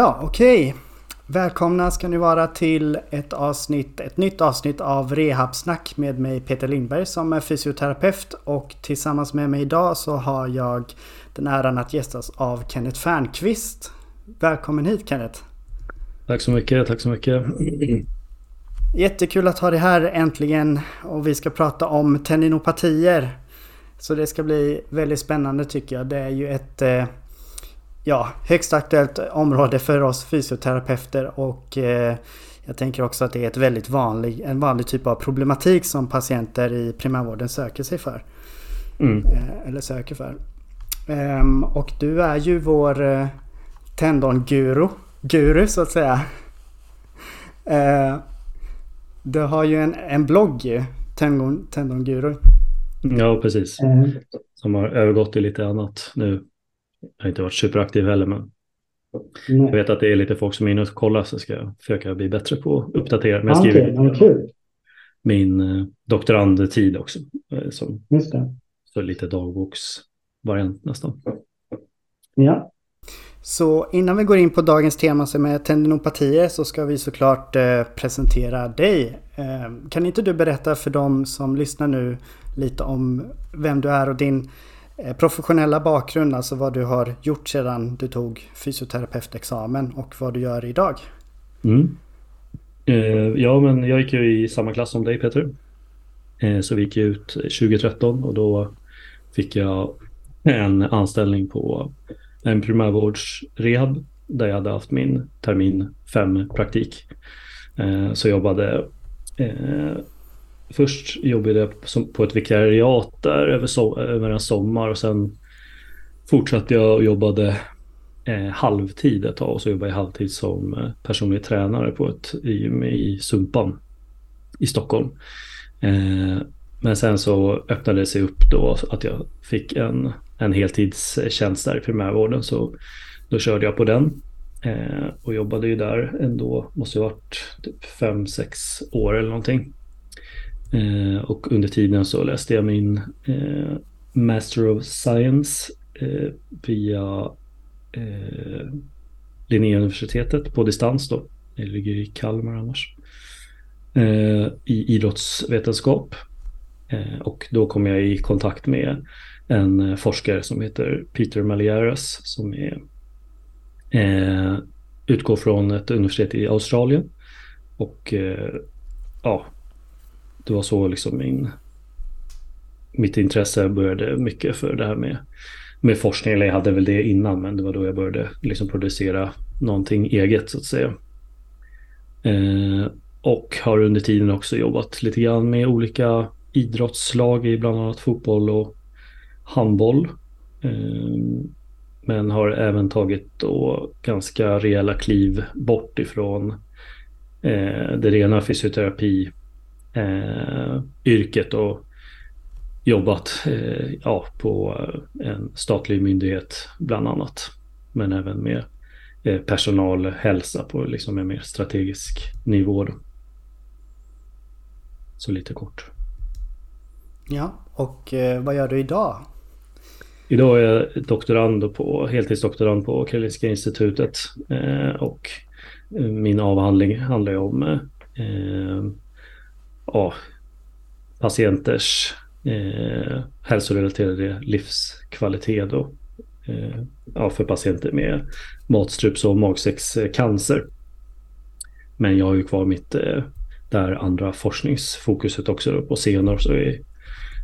Ja, okej. Okay. Välkomna ska ni vara till ett avsnitt, ett nytt avsnitt av Rehabsnack med mig Peter Lindberg som är fysioterapeut och tillsammans med mig idag så har jag den äran att gästas av Kenneth Fernqvist. Välkommen hit Kenneth! Tack så mycket, tack så mycket! Jättekul att ha dig här äntligen och vi ska prata om tendinopatier. Så det ska bli väldigt spännande tycker jag. Det är ju ett eh, ja, högst aktuellt område för oss fysioterapeuter och eh, jag tänker också att det är ett väldigt vanlig, en vanlig typ av problematik som patienter i primärvården söker sig för. Mm. Eh, eller söker för. Ehm, och du är ju vår eh, tendonguru, guru så att säga. Du har ju en, en blogg ju, tendon, tendonguru. Ja, precis. Mm. Som har övergått till lite annat nu. Jag har inte varit superaktiv heller, men mm. jag vet att det är lite folk som är inne och kollar så ska jag försöka bli bättre på att uppdatera. Men jag skriver okay, min eh, doktorandtid också. Eh, som, Just det. Så lite dagboksvariant nästan. Ja. Så innan vi går in på dagens tema som är tendinopatier så ska vi såklart eh, presentera dig. Eh, kan inte du berätta för dem som lyssnar nu lite om vem du är och din Eh, Eh, professionella bakgrund, alltså vad du har gjort sedan du tog fysioterapeutexamen och vad du gör idag. Mm. Eh, ja, men jag gick ju i samma klass som dig Peter. Eh, så vi gick ut 2013 och då fick jag en anställning på en primärvårdsrehab där jag hade haft min termin 5 praktik. Eh, så jobbade eh, först jobbade jag på ett vikariat där över, so över en sommar och sen fortsatte jag och jobbade eh, halvtid ett tag och så jobbade jag halvtid som eh, personlig tränare på ett gym i Sumpan i Stockholm. Eh, men sen så öppnade det sig upp då att jag fick en, en heltidstjänst där i primärvården så då körde jag på den eh, och jobbade ju där ändå, måste ha varit typ fem sex år eller någonting. Eh, och under tiden så läste jag min eh, Master of Science eh, via eh, Linnéuniversitetet på distans då. Det ligger i Kalmar annars. Eh, I idrottsvetenskap. Eh, och då kom jag i kontakt med en eh, forskare som heter Peter Malieras som är, eh, utgår från ett universitet i Australien. Och eh, ja, det var så liksom min, mitt intresse började mycket för det här med, med forskning. Eller jag hade väl det innan, men det var då jag började liksom producera någonting eget så att säga. Eh, och har under tiden också jobbat lite grann med olika idrottslag i bland annat fotboll och handboll. Eh, men har även tagit då ganska rejäla kliv bort ifrån eh, det rena fysioterapi eh, yrket och jobbat eh, ja, på en statlig myndighet bland annat. Men även med eh, personalhälsa på liksom en mer strategisk nivå. Då. Så lite kort. Ja, och eh, vad gör du idag? Idag är jag doktorand på, heltidsdoktorand på Karolinska institutet eh, och min avhandling handlar om eh, ja, patienters eh, hälsorelaterade livskvalitet då, eh, ja, för patienter med matstrups och magsäckscancer. Men jag har ju kvar mitt eh, där andra forskningsfokuset också då, på senare så är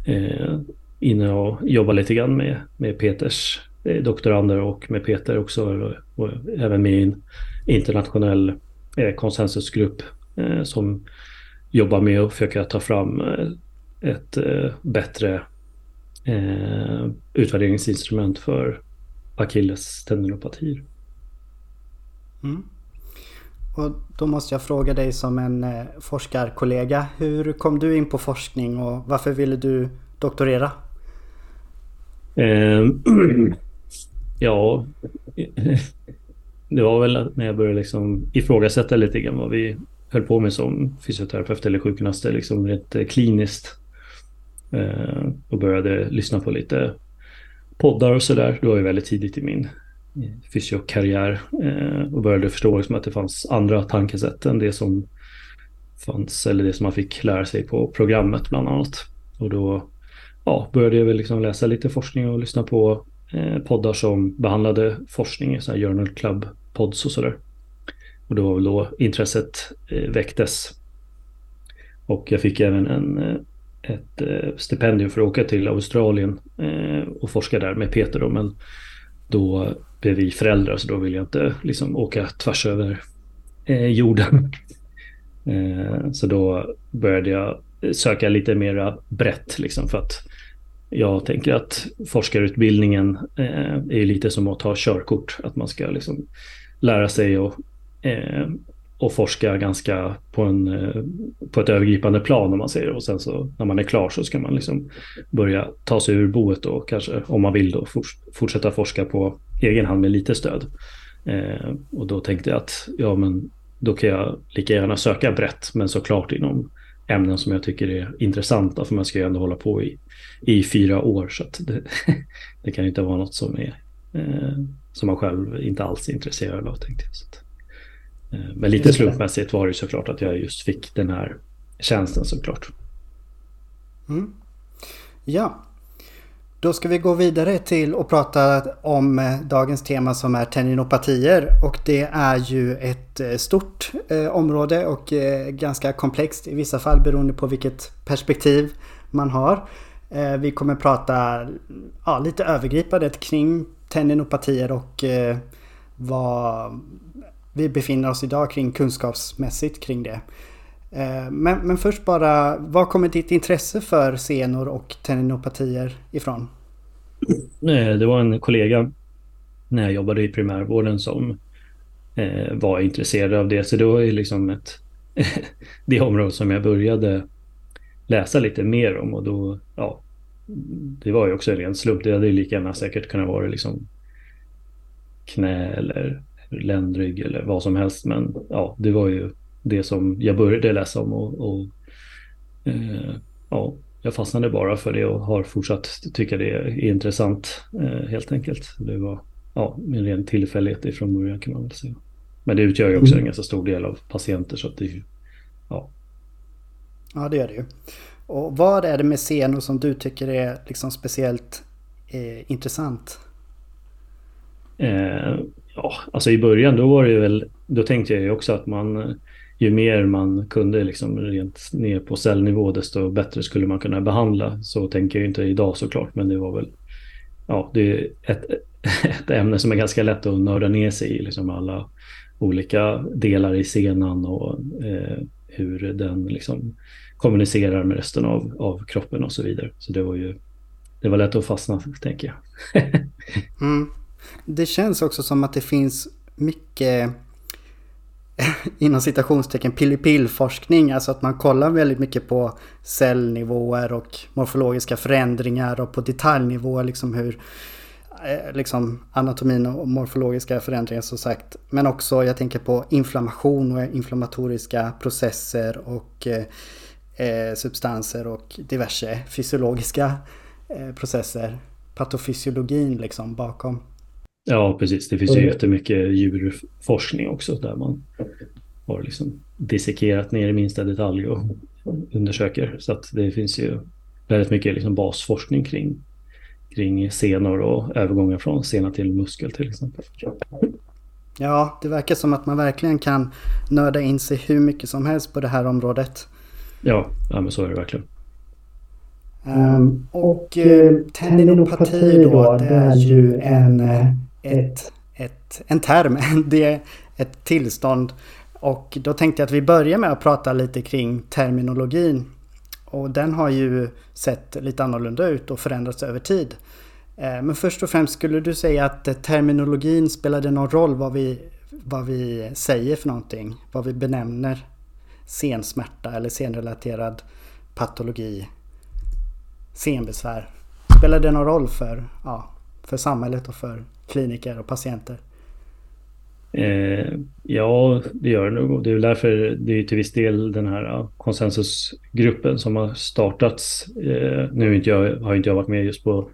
eh, inne och jobbar lite grann med, med Peters eh, doktorander och med Peter också och, och även med en internationell eh, konsensusgrupp eh, som jobba med att försöka ta fram eh, ett eh, bättre eh, utvärderingsinstrument för akilles tendinopatier. Mm. Och då måste jag fråga dig som en forskarkollega. Hur kom du in på forskning och varför ville du doktorera? Eh, ja, det var väl när jag började liksom ifrågasätta lite grann vad vi höll på med som fysioterapeut eller sjukgymnast liksom rent eh, kliniskt. Eh, och började lyssna på lite poddar och sådär. Det var ju väldigt tidigt i min eh, fysiokarriär eh, och började förstå liksom att det fanns andra tankesätt än det som fanns eller det som man fick lära sig på programmet bland annat. Och då ja, började jag väl liksom läsa lite forskning och lyssna på eh, poddar som behandlade forskning, så här Journal Club pods och sådär. Och det var väl då intresset eh, väcktes. Och jag fick även en, eh, ett eh, stipendium för att åka till Australien och forska där med Peter. Då, men då blev vi föräldrar så då ville jag inte liksom åka tvärs över jorden. så då började jag söka lite mera brett liksom för att jag tänker att forskarutbildningen är lite som att ta körkort. Att man ska liksom lära sig och, Eh, och forska ganska på, en, eh, på ett övergripande plan om man säger. Och sen så när man är klar så ska man liksom börja ta sig ur boet och kanske om man vill då fortsätta forska på egen hand med lite stöd. Eh, och då tänkte jag att ja men då kan jag lika gärna söka brett men såklart inom ämnen som jag tycker är intressanta för man ska ju ändå hålla på i, i fyra år så att det, det kan ju inte vara något som är eh, som man själv inte alls är intresserad av tänkte jag. Eh, men lite slumpmässigt var det såklart att jag just fick den här tjänsten såklart. Mm. Ja, då ska vi gå vidare till att prata om eh, dagens tema som är tendinopatier. Och det är ju ett eh, stort eh, område och ganska komplext i vissa fall beroende på vilket perspektiv man har. Vi kommer prata ja, lite övergripande kring tendinopatier och vad vi befinner oss idag kring kunskapsmässigt kring det. Eh, men, men först bara, var kommer ditt intresse för senor och tendinopatier ifrån? Det var en kollega när jag jobbade i primärvården som eh, var intresserad av det. Så det var ju liksom ett, det område som jag började läsa lite mer om och då, ja, det var ju också en ren slump. Det hade ju lika gärna säkert kunnat vara liksom knä eller ländrygg eller vad som helst. Men ja, det var ju det som jag började läsa om och, och eh, ja, jag fastnade bara för det och har fortsatt tycka det är intressant eh, helt enkelt. Det var ja, en ren tillfällighet ifrån början kan man väl säga. Men det utgör ju också mm. en ganska stor del av patienter så att det ja. Ja det gör det ju. Och vad är det med senor som du tycker är liksom speciellt eh, intressant? Eh, ja, alltså i början då var det väl, då tänkte jag ju också att man ju mer man kunde liksom rent ner på cellnivå desto bättre skulle man kunna behandla. Så tänker jag inte idag såklart, men det var väl ja, det är ett, ett ämne som är ganska lätt att nörda ner sig i, liksom alla olika delar i senan och eh, hur den liksom kommunicerar med resten av, av kroppen och så vidare. Så det var ju det var lätt att fastna, tänker jag. mm. Det känns också som att det finns mycket inom citationstecken pillipillforskning. Alltså att man kollar väldigt mycket på cellnivåer och morfologiska förändringar och på detaljnivåer. liksom hur eh, liksom anatomin och morfologiska förändringar som sagt. Men också jag tänker på inflammation och inflammatoriska processer och eh, eh substanser och diverse fysiologiska eh, processer. Patofysiologin liksom bakom. Ja, precis. Det finns ju jättemycket djurforskning också där man har liksom dissekerat ner i minsta detalj och undersöker. Så att det finns ju väldigt mycket liksom basforskning kring, kring senor och övergångar från sena till muskel till exempel. Ja, det verkar som att man verkligen kan nörda in sig hur mycket som helst på det här området. Ja, ja men så är det verkligen. Um, och uh, tendinopati då, det är ju en uh, ett, ett, en term, det ett tillstånd. Och då tänkte jag att vi börjar med att prata lite kring terminologin. Och den har ju sett lite annorlunda ut och förändrats över tid. Eh, men först och främst skulle du säga att terminologin spelade någon roll vad vi, vad vi säger för någonting? Vad vi benämner sensmärta eller senrelaterad patologi, senbesvär. Spelade det någon roll för, ja, för samhället och för kliniker och patienter? Eh, ja, det gör det nog. Det är väl därför det är till viss del den här konsensusgruppen som har startats. Eh, nu inte jag, har inte jag varit med just på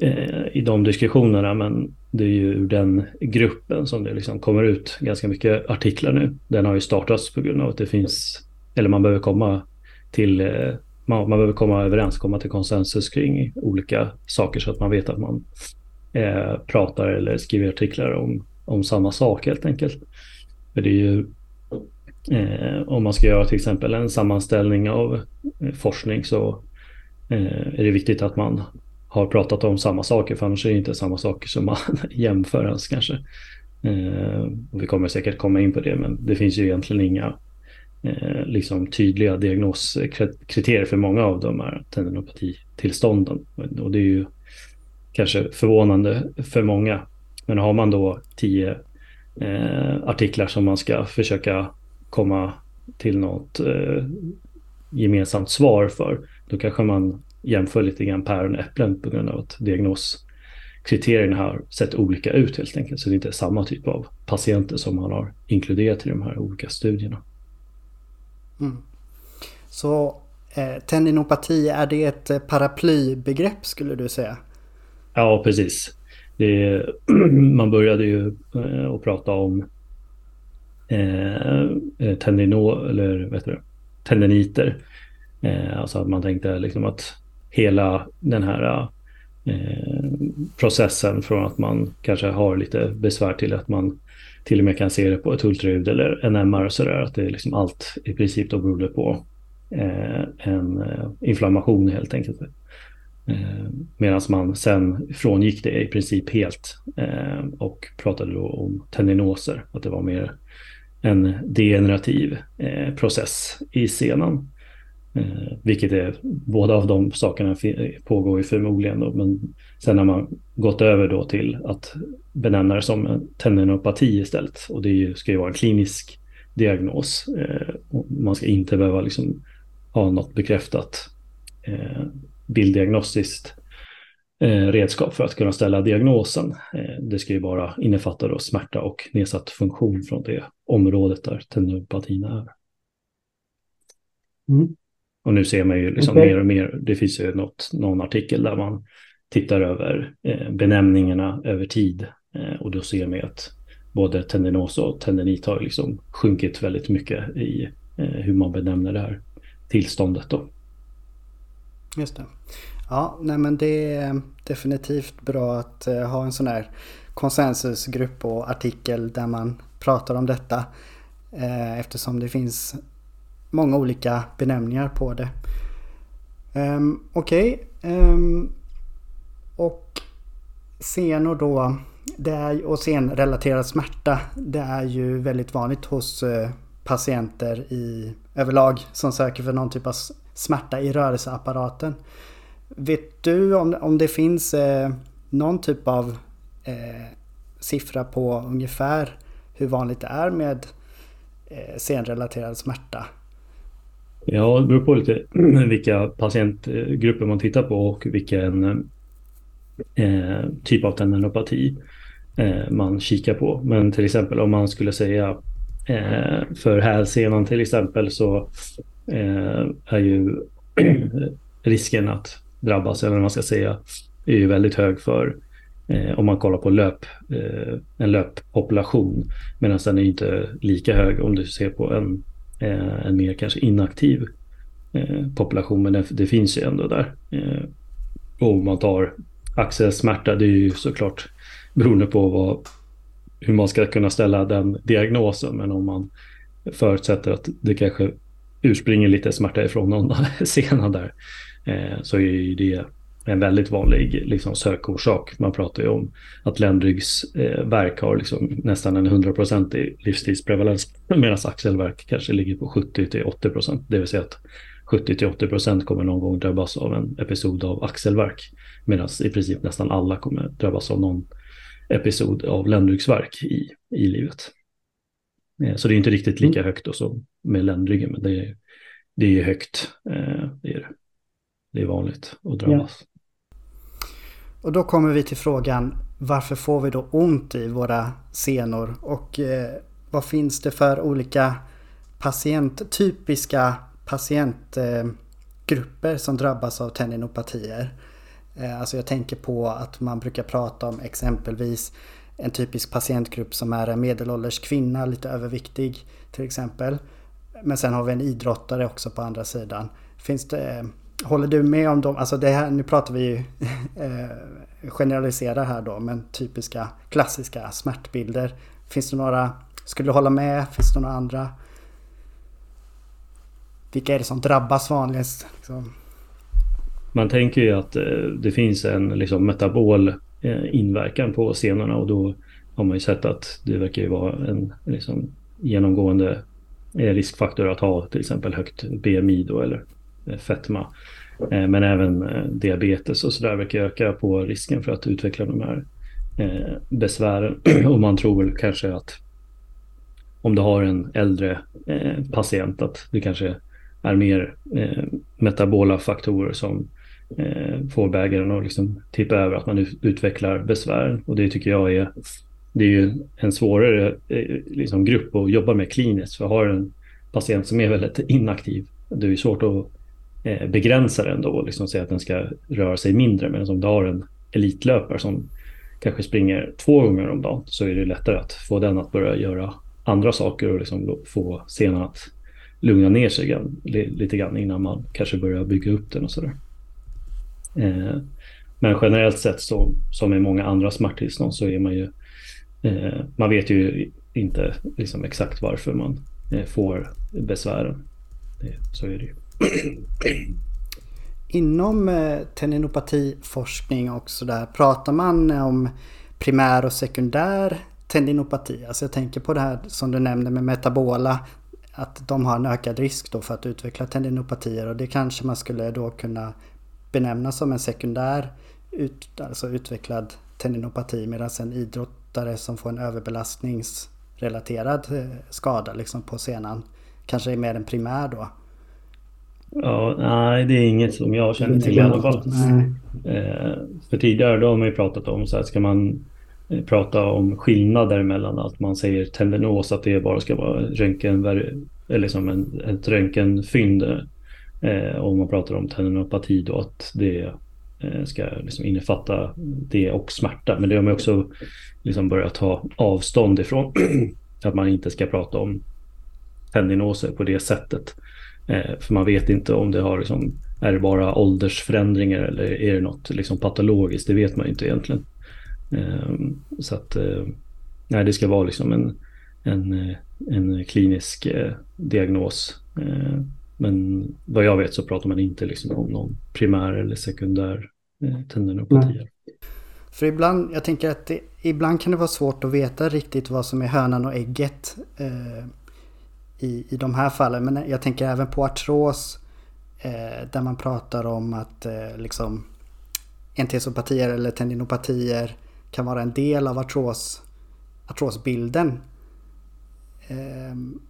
eh, i de diskussionerna, men det är ju ur den gruppen som det liksom kommer ut ganska mycket artiklar nu. Den har ju startats på grund av att det finns, eller man behöver komma till, eh, man, man behöver komma överens, komma till konsensus kring olika saker så att man vet att man eh, pratar eller skriver artiklar om, om samma sak helt enkelt. För det är ju, eh, om man ska göra till exempel en sammanställning av eh, forskning så eh, är det viktigt att man har pratat om samma saker, för annars är det inte samma saker som man jämför ens kanske. Eh, och vi kommer säkert komma in på det, men det finns ju egentligen inga eh, liksom tydliga diagnoskriterier för många av de här tendinopatitillstånden. Och det är ju kanske förvånande för många. Men har man då tio eh, artiklar som man ska försöka komma till något eh, gemensamt svar för, då kanske man jämför lite grann päron och äpplen på grund av att diagnoskriterierna har sett olika ut helt enkelt. Så det är inte samma typ av patienter som man har inkluderat i de här olika studierna. Mm. Så eh, tendinopati, är det ett eh, paraplybegrepp skulle du säga? Ja, precis. Det, man började ju eh, att prata om eh, eh tendino, eller vet du, tendiniter. Eh, alltså att man tänkte liksom att hela den här eh, processen från att man kanske har lite besvär till att man till och med kan se det på ett ultraljud eller en MR och sådär. Att det är liksom allt i princip då berodde på eh, en eh, inflammation helt enkelt. Eh, Medan man sen frångick det i princip helt eh, och pratade då om tendinoser. Att det var mer en degenerativ eh, process i senan. Vilket är, båda av de sakerna pågår ju förmodligen då, men sen har man gått över då till att benämna det som en tendinopati istället. Och det ska ju vara en klinisk diagnos. Man ska inte behöva liksom ha något bekräftat bilddiagnostiskt eh, redskap för att kunna ställa diagnosen. Eh, det ska ju bara innefatta då smärta och nedsatt funktion från det området där tendinopatin är. Mm. Och nu ser man ju liksom okay. mer och mer, det finns ju något, någon artikel där man tittar över eh, benämningarna över tid. Och då ser man att både tendinos och tendinit har liksom sjunkit väldigt mycket i hur man benämner det här tillståndet då. Just det. Ja, nej men det är definitivt bra att eh, ha en sån här konsensusgrupp och artikel där man pratar om detta. Eh, eftersom det finns många olika benämningar på det. Um, Okej. Okay. Um, och senor då. Det är, och senrelaterad smärta. Det är ju väldigt vanligt hos eh, patienter i överlag som söker för någon typ av smärta i rörelseapparaten. Vet du om, om det finns eh, någon typ av eh, siffra på ungefär hur vanligt det är med eh, senrelaterad smärta? Ja, det beror på lite vilka patientgrupper man tittar på och vilken eh, typ av tendinopati eh, man kikar på. Men till exempel om man skulle säga eh, för hälsenan till exempel så Eh, är ju risken att drabbas, eller vad man ska säga, är ju väldigt hög för eh, om man kollar på löp, eh, en löppopulation. Medan den är inte lika hög om du ser på en eh, en mer kanske inaktiv eh, population. Men det, det, finns ju ändå där. Eh, och om man tar axelsmärta, det är ju såklart beroende på vad, hur man ska kunna ställa den diagnosen. Men om man förutsätter att det kanske urspringer lite smärta ifrån någon sena där, eh, så är ju det en väldigt vanlig liksom, sökorsak. Man pratar ju om att ländryggsverk eh, har liksom nästan en 100% livstidsprevalens medan axelverk kanske ligger på 70-80%. Det vill säga att 70-80% kommer någon gång drabbas av en episod av axelverk medan i princip nästan alla kommer drabbas av någon episod av ländryggsverk i, i livet. Eh, så det är inte riktigt lika mm. högt då som med ländryggen, men det är, det är högt. Eh, det är, det är vanligt att drabbas. Ja. Och då kommer vi till frågan varför får vi då ont i våra senor och eh, vad finns det för olika patient, typiska patientgrupper eh, som drabbas av tendinopatier? Eh, alltså jag tänker på att man brukar prata om exempelvis en typisk patientgrupp som är en medelålders kvinna, lite överviktig till exempel. Men sen har vi en idrottare också på andra sidan. Finns det, håller du med om dem? Alltså det här, nu pratar vi ju eh, generaliserar här då, men typiska klassiska smärtbilder. Finns det några, skulle du hålla med? Finns det några andra? Vilka är det som drabbas vanligast? Liksom? Man tänker ju att eh, det finns en liksom, metabol Eh, inverkan på senorna och då har man ju sett att det verkar ju vara en liksom, genomgående eh, riskfaktor att ha till exempel högt BMI då eller eh, fetma. Men även diabetes och sådär verkar öka på risken för att utveckla de här besvären. Och man tror väl kanske att om du har en äldre patient att du kanske är mer eh, metabola faktorer som eh, får bägaren att liksom tippa över att man utvecklar besvär. Och det tycker jag är, det är ju en svårare eh, liksom grupp att jobba med kliniskt. För har en patient som är väldigt inaktiv, det är ju svårt att eh, begränsa den då och liksom säga att den ska röra sig mindre. Men om du har en elitlöpare som kanske springer två gånger om dagen så är det lättare att få den att börja göra andra saker och liksom få senan att lugna ner sig lite grann innan man kanske börjar bygga upp den och sådär. Eh, men generellt sett så, som i många andra smärttillstånd så är man ju, eh, man vet ju inte liksom exakt varför man eh, får besvären. så är det ju. Inom eh, tendinopatiforskning och sådär, pratar man om primär och sekundär tendinopati? Alltså jag tänker på det här som du nämnde med metabola. Att de har en ökad risk då för att utveckla tendinopatier och det kanske man skulle då kunna benämnas som en sekundär ut, alltså utvecklad tendinopati medan en idrottare som får en överbelastningsrelaterad eh, skada liksom på senan kanske är mer en primär då. Ja, nej det är inget som jag känner till i alla fall. Eh, för tidigare då har man ju pratat om så här, ska man Eh, prata om skillnader mellan att man säger tendinos, att det bara ska vara röntgen, eller liksom en, ett röntgenfynd Eh, om man pratar om tendinopati då att det eh, ska liksom innefatta det och smärta. Men det har man också liksom börjat ta avstånd ifrån. att man inte ska prata om tendinoser på det sättet. Eh, för man vet inte om det har liksom, är det bara åldersförändringar eller är det något liksom patologiskt? Det vet man inte egentligen. Ehm, så att eh, nej, det ska vara liksom en, en, eh, en klinisk eh, diagnos ehm, men vad jag vet så pratar man inte liksom om någon primär eller sekundär eh, tendinopati. För ibland, jag tänker att det, ibland kan det vara svårt att veta riktigt vad som är hönan och ägget eh, i, i de här fallen. Men jag tänker även på artros eh, där man pratar om att eh, liksom entesopatier eller tendinopatier kan vara en del av artros, artrosbilden. Ehm,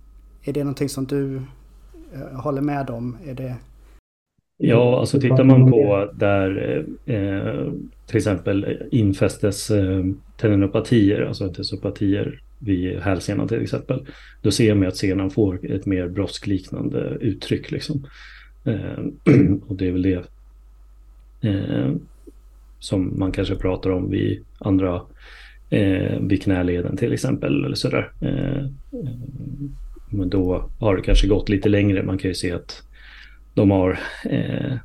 är det någonting som du eh, håller med om? Är det... Ja, alltså tittar man på där eh, till exempel infästes eh, tendinopatier, alltså entesopatier vid hälsenan till exempel, då ser man att senan får ett mer broskliknande uttryck. Liksom. Eh, och det är väl det ehm, som man kanske pratar om vid andra, eh, vid knäleden till exempel, eller sådär. Eh, men då har det kanske gått lite längre. Man kan ju se att de har, eh,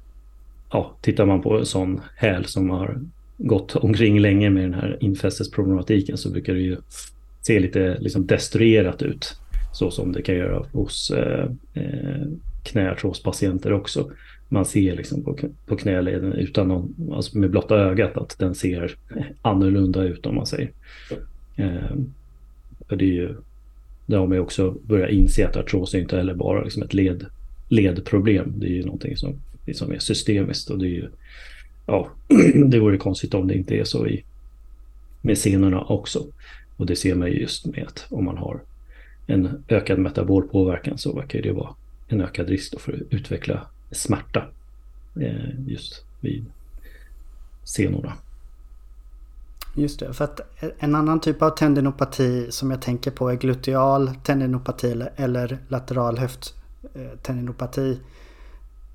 ja, tittar man på en sån häl som har gått omkring länge med den här infästesproblematiken så brukar det ju se lite liksom destruerat ut. Så som det kan göra hos eh, eh knäartrospatienter också. Man ser liksom på, på knäleden utan någon, alltså med blotta ögat att den ser annorlunda ut om man säger. Eh, för det är ju där har man ju också börjat inse att artros är inte heller bara liksom ett led, ledproblem. Det är ju någonting som, liksom är systemiskt och det är ju, ja, det vore konstigt om det inte är så i, med senorna också. Och det ser man ju just med att om man har en ökad metabolpåverkan så verkar det vara en ökad risk för att utveckla smärta eh, just vid senorna. Just det, för att en annan typ av tendinopati som jag tänker på är gluteal tendinopati eller lateral höfttendinopati. Eh,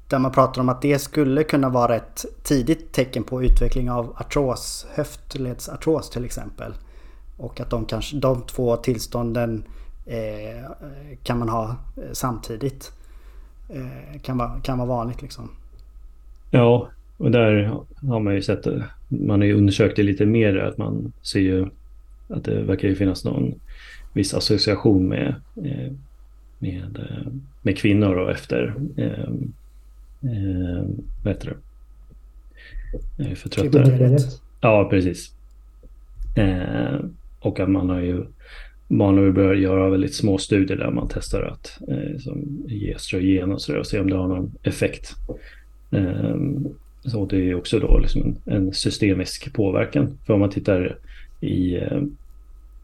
där man pratar om att det skulle kunna vara ett tidigt tecken på utveckling av artros, höftledsartros till exempel. Och att de, kanske, de två tillstånden eh, kan man ha eh, samtidigt. Eh, kan, vara, kan vara vanligt liksom. Ja, och där har man ju sett, man har ju undersökt det lite mer, att man ser ju att det verkar ju finnas någon viss association med, eh, med, med kvinnor och efter eh, eh, vad heter det? Jag är för trött Ja, precis. Eh, och att man har ju man börjar göra väldigt små studier där man testar att eh, som ge östrogen och sådär och se om det har någon effekt. Eh, så det är också då liksom en, en, systemisk påverkan. För om man tittar i eh,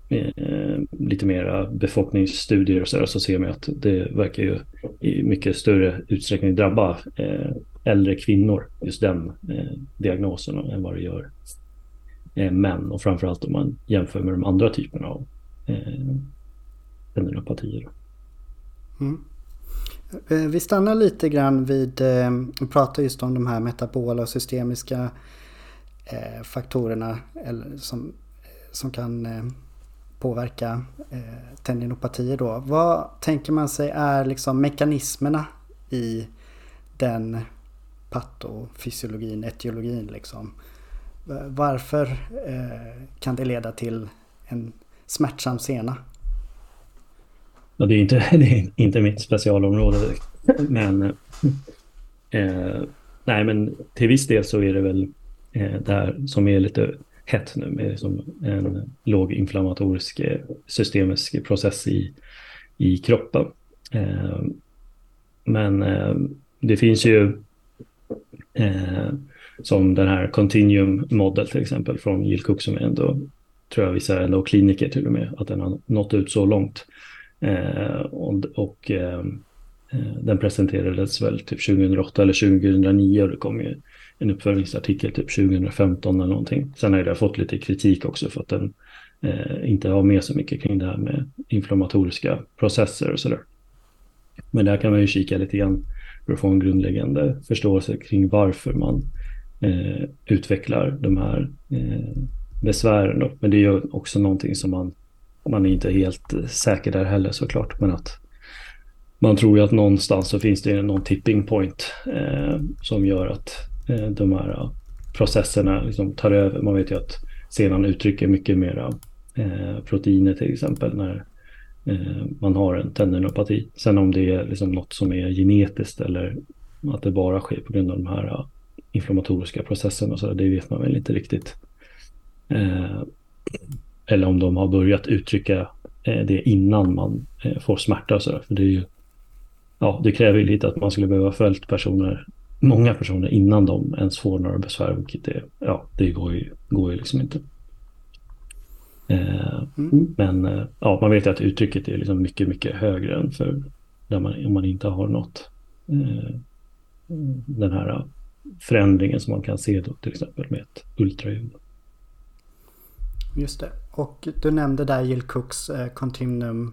eh lite mera befolkningsstudier och sådär så ser man att det verkar ju i mycket större utsträckning drabba eh, äldre kvinnor, just den eh, diagnosen än vad det gör eh, män och framförallt om man jämför med de andra typerna av eh, tendinopatier. Mm. Eh, vi stannar lite grann vid, eh, vi pratar just om de här metabola och systemiska eh, faktorerna eller som, eh, som kan påverka tendinopatier då. Vad tänker man sig är liksom mekanismerna i den patofysiologin, etiologin liksom? Varför kan det leda till en smärtsam sena? Ja, det, är inte, det är inte mitt specialområde. Men, eh, nej, men till viss del så är det väl eh, det här som är lite hett nu med liksom en låginflammatorisk eh, systemisk process i, i kroppen. Eh, men eh, det finns ju eh, som den här Continuum Model till exempel från Jill Cook som är ändå tror jag vissa ändå kliniker till och med, att den har nått ut så långt. Eh, och, och eh, eh den presenterades väl typ 2008 eller 2009 och det kom ju en uppföljningsartikel typ 2015 eller någonting. Sen har det fått lite kritik också för att den eh, inte har med så mycket kring det här med inflammatoriska processer och sådär. Men där kan man ju kika lite grann för att få en grundläggande förståelse kring varför man eh, utvecklar de här eh, besvären. Då. Men det är ju också någonting som man, man är inte helt säker där heller såklart. Men att man tror ju att någonstans så finns det någon tipping point eh, som gör att eh, de här processerna liksom tar över. Man vet ju att senan uttrycker mycket mera eh, proteiner till exempel när eh, man har en tendinopati. Sen om det är liksom något som är genetiskt eller att det bara sker på grund av de här inflammatoriska processerna så det vet man väl inte riktigt. Eh, eller om de har börjat uttrycka eh, det innan man eh, får smärta och sådär. För det är ju, ja, det kräver ju lite att man skulle behöva följt personer, många personer innan de ens får några besvär, vilket det, ja, det går ju, går ju liksom inte. Mm. Men ja, man vet ju att uttrycket är liksom mycket, mycket högre än för där man, om man inte har något den här förändringen som man kan se då till exempel med ett ultraljud. Just det. Och du nämnde där Jill Cooks eh, Continuum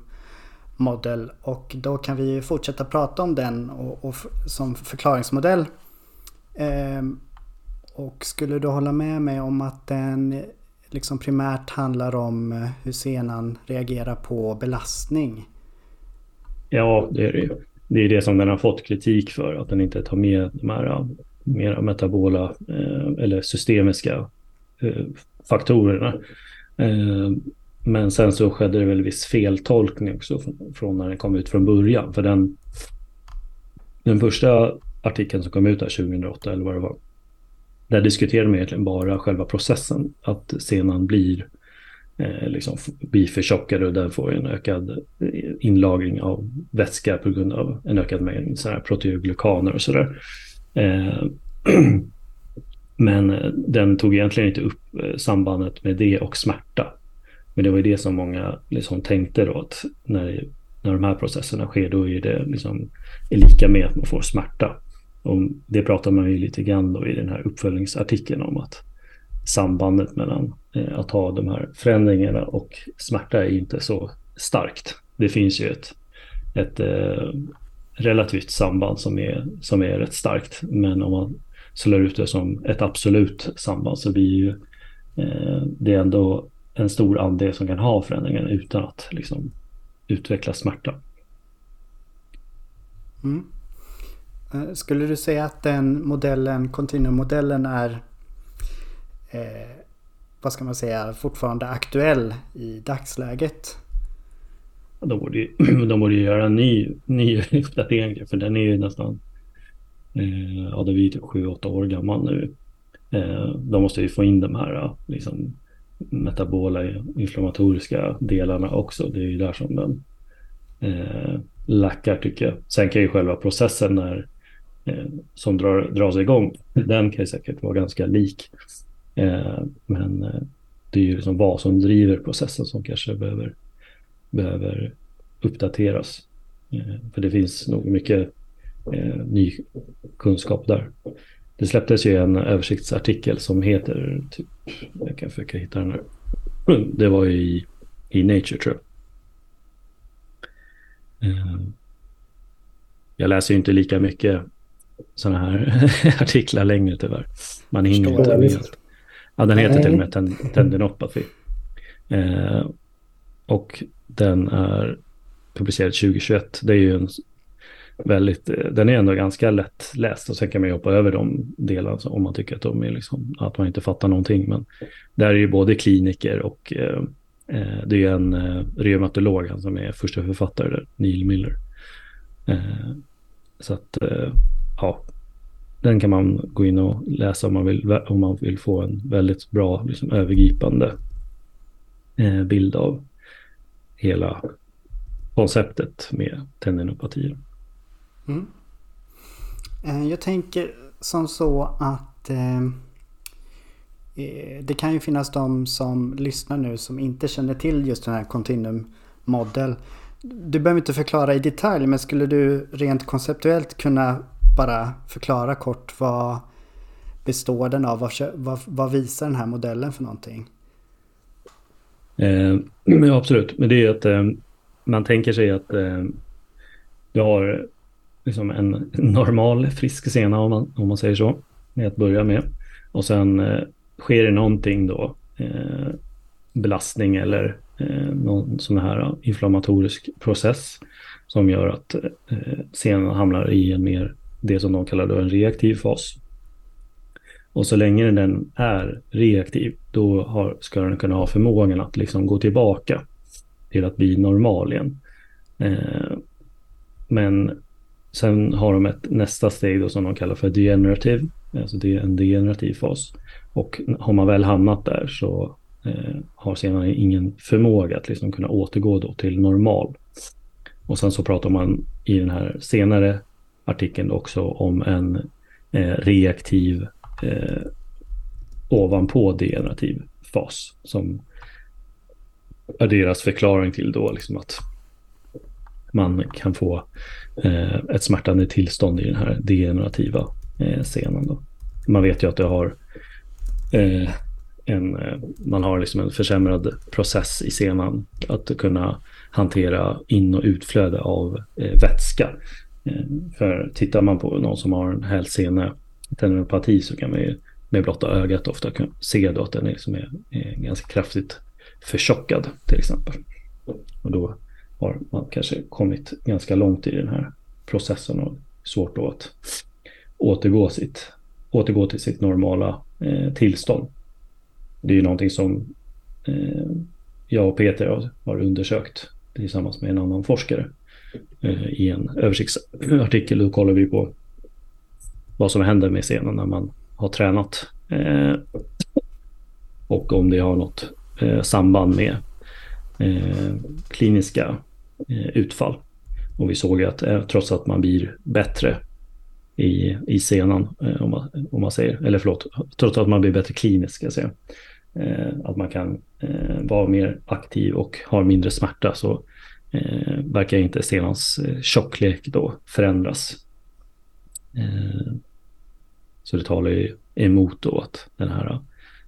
Model och då kan vi fortsätta prata om den och, och som förklaringsmodell. Eh, och skulle du hålla med mig om att den liksom primärt handlar om eh, hur senan reagerar på belastning? Ja, det är det Det är det som den har fått kritik för, att den inte tar med de här eh, mera metabola eh, eller systemiska eh, faktorerna. Eh, men sen så skedde det väl viss feltolkning också från när den kom ut från början. För den, den första artikeln som kom ut där 2008 eller vad det var. Där diskuterade man egentligen bara själva processen. Att senan blir, eh, liksom, blir förtjockad och den får en ökad inlagring av vätska på grund av en ökad mängd proteoglykaner och sådär. Eh, Men eh, den tog egentligen inte upp eh, sambandet med det och smärta. Men det var ju det som många liksom tänkte då att när, när de här processerna sker då är det liksom är lika med att man får smärta. Och det pratar man ju lite grann då i den här uppföljningsartikeln om att sambandet mellan eh, att ha de här förändringarna och smärta är inte så starkt. Det finns ju ett, ett, eh, relativt samband som är, som är rätt starkt. Men om man slår ut det som ett absolut samband så blir ju eh, det är ändå en stor andel som kan ha förändringen utan att liksom, utveckla smärta. Mm. Eh, skulle du säga att den modellen, kontinuummodellen är eh, vad ska man säga, fortfarande aktuell i dagsläget? De borde, de borde göra en ny, ny uppdatering för den är ju nästan, eh, ja det är vi typ 7-8 år gammal nu. Eh, då måste vi få in de här eh, liksom, metabola inflammatoriska delarna också. Det är ju där som den eh, lackar tycker jag. Sen kan ju själva processen när, eh, som drar, dras igång, den kan ju säkert vara ganska lik. Eh, men eh, det är ju liksom vad som driver processen som kanske behöver, behöver uppdateras. Eh, för det finns nog mycket ny kunskap där. Det släpptes ju en översiktsartikel som heter, typ, jag kan försöka hitta den här. Det var i, i Nature tror jag. Jag läser ju inte lika mycket sådana här artiklar längre tyvärr. Man hinner inte med allt. Ja, den heter Nej. till och med ten, Tendinopathy. Eh, och den är publicerad 2021. Det är ju en väldigt, eh, den är ändå ganska lätt läst och sen kan man ju hoppa över de delarna alltså, om man tycker att de är liksom, att man inte fattar någonting. Men där är ju både kliniker och eh, eh det är en eh, reumatolog han som är första författare där, Neil Miller. Eh, så att, eh, ja, den kan man gå in och läsa om man vill, om man vill få en väldigt bra liksom, övergripande eh, bild av hela konceptet med tendinopatier. Mm. Eh, jag tänker som så att eh, eh, det kan ju finnas de som lyssnar nu som inte känner till just den här Continuum Model. Du behöver inte förklara i detalj men skulle du rent konceptuellt kunna bara förklara kort vad består den av? Vad, vad, vad visar den här modellen för någonting? Eh, ja, absolut. Men det är att eh, man tänker sig att eh, du har liksom en normal frisk sena om man, om man säger så, med att börja med. Och sen eh, sker det någonting då, eh, belastning eller eh, någon sån här inflammatorisk process som gör att eh, senan hamnar i en mer det som de kallar då en reaktiv fas. Och så länge den är reaktiv, då har, ska den kunna ha förmågan att liksom gå tillbaka till att bli normal igen. Eh, men sen har de ett nästa steg då som de kallar för degenerative, alltså det är en degenerativ fas. Och har man väl hamnat där så eh, har senan ingen förmåga att liksom kunna återgå då till normal. Och sen så pratar man i den här senare artikeln också om en eh, reaktiv eh, ovanpå degenerativ fas som är deras förklaring till då liksom att man kan få Eh, ett smärtande tillstånd i den här degenerativa eh, scenen. Då. Man vet ju att det har eh, en, eh, man har liksom en försämrad process i senan att kunna hantera in och utflöde av eh, vätska Eh, för tittar man på någon som har en hälsene tendinopati så kan man ju med blotta ögat ofta se då att den liksom är, är ganska kraftigt förtjockad till exempel. Och då har man kanske kommit ganska långt i den här processen och svårt då att återgå, sitt, återgå till sitt normala eh, tillstånd. Det är ju någonting som eh, jag och Peter har, har undersökt tillsammans med en annan forskare. Eh, i en översiktsartikel. Då kollar vi på vad som händer med scenen när man har tränat. Eh, och om det har något eh, samband med eh, kliniska Eh, utfall. Och vi såg att eh, trots att man blir bättre i, i senan, eh, om man, om man säger, eller förlåt, trots att man blir bättre kliniskt, ska jag säga, att man kan vara mer aktiv och har mindre smärta så eh, verkar inte senans eh, tjocklek då förändras. Eh, så det talar ju emot då att den här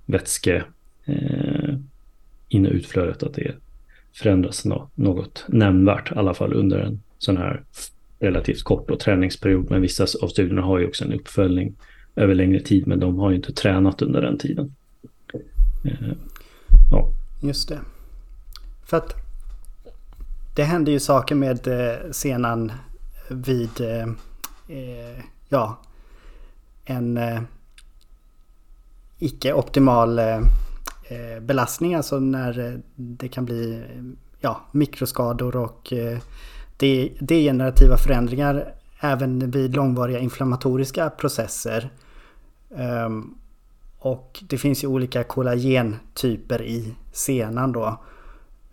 vätske eh, in och utflödet att det förändras något nämnvärt, i alla fall under en sån här relativt kort och träningsperiod. Men vissa av studierna har ju också en uppföljning över längre tid. Men de har ju inte tränat under den tiden. Eh, ja. Just det. För att det händer ju saker med eh, senan vid eh, eh ja, en eh, icke optimal eh, Eh, belastning. Alltså när eh, det kan bli ja, mikroskador och eh, degenerativa förändringar även vid långvariga inflammatoriska processer. Ehm, och det finns ju olika kollagentyper i senan då.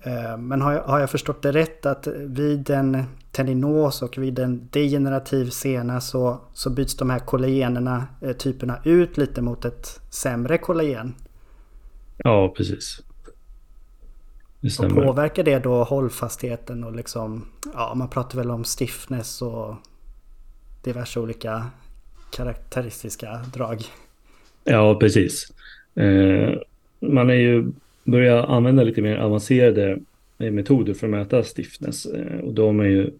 Ehm, men har jag, har jag förstått det rätt att vid en tendinos och vid en degenerativ sena så, så byts de här kollagenerna, typerna ut lite mot ett sämre kollagen? Ja, precis. Det och påverkar det då hållfastheten och liksom, ja man pratar väl om stiffness och diverse olika karaktäristiska drag. Ja, precis. Eh, man är ju börjat använda lite mer avancerade metoder för att mäta stiffness eh, och då har man ju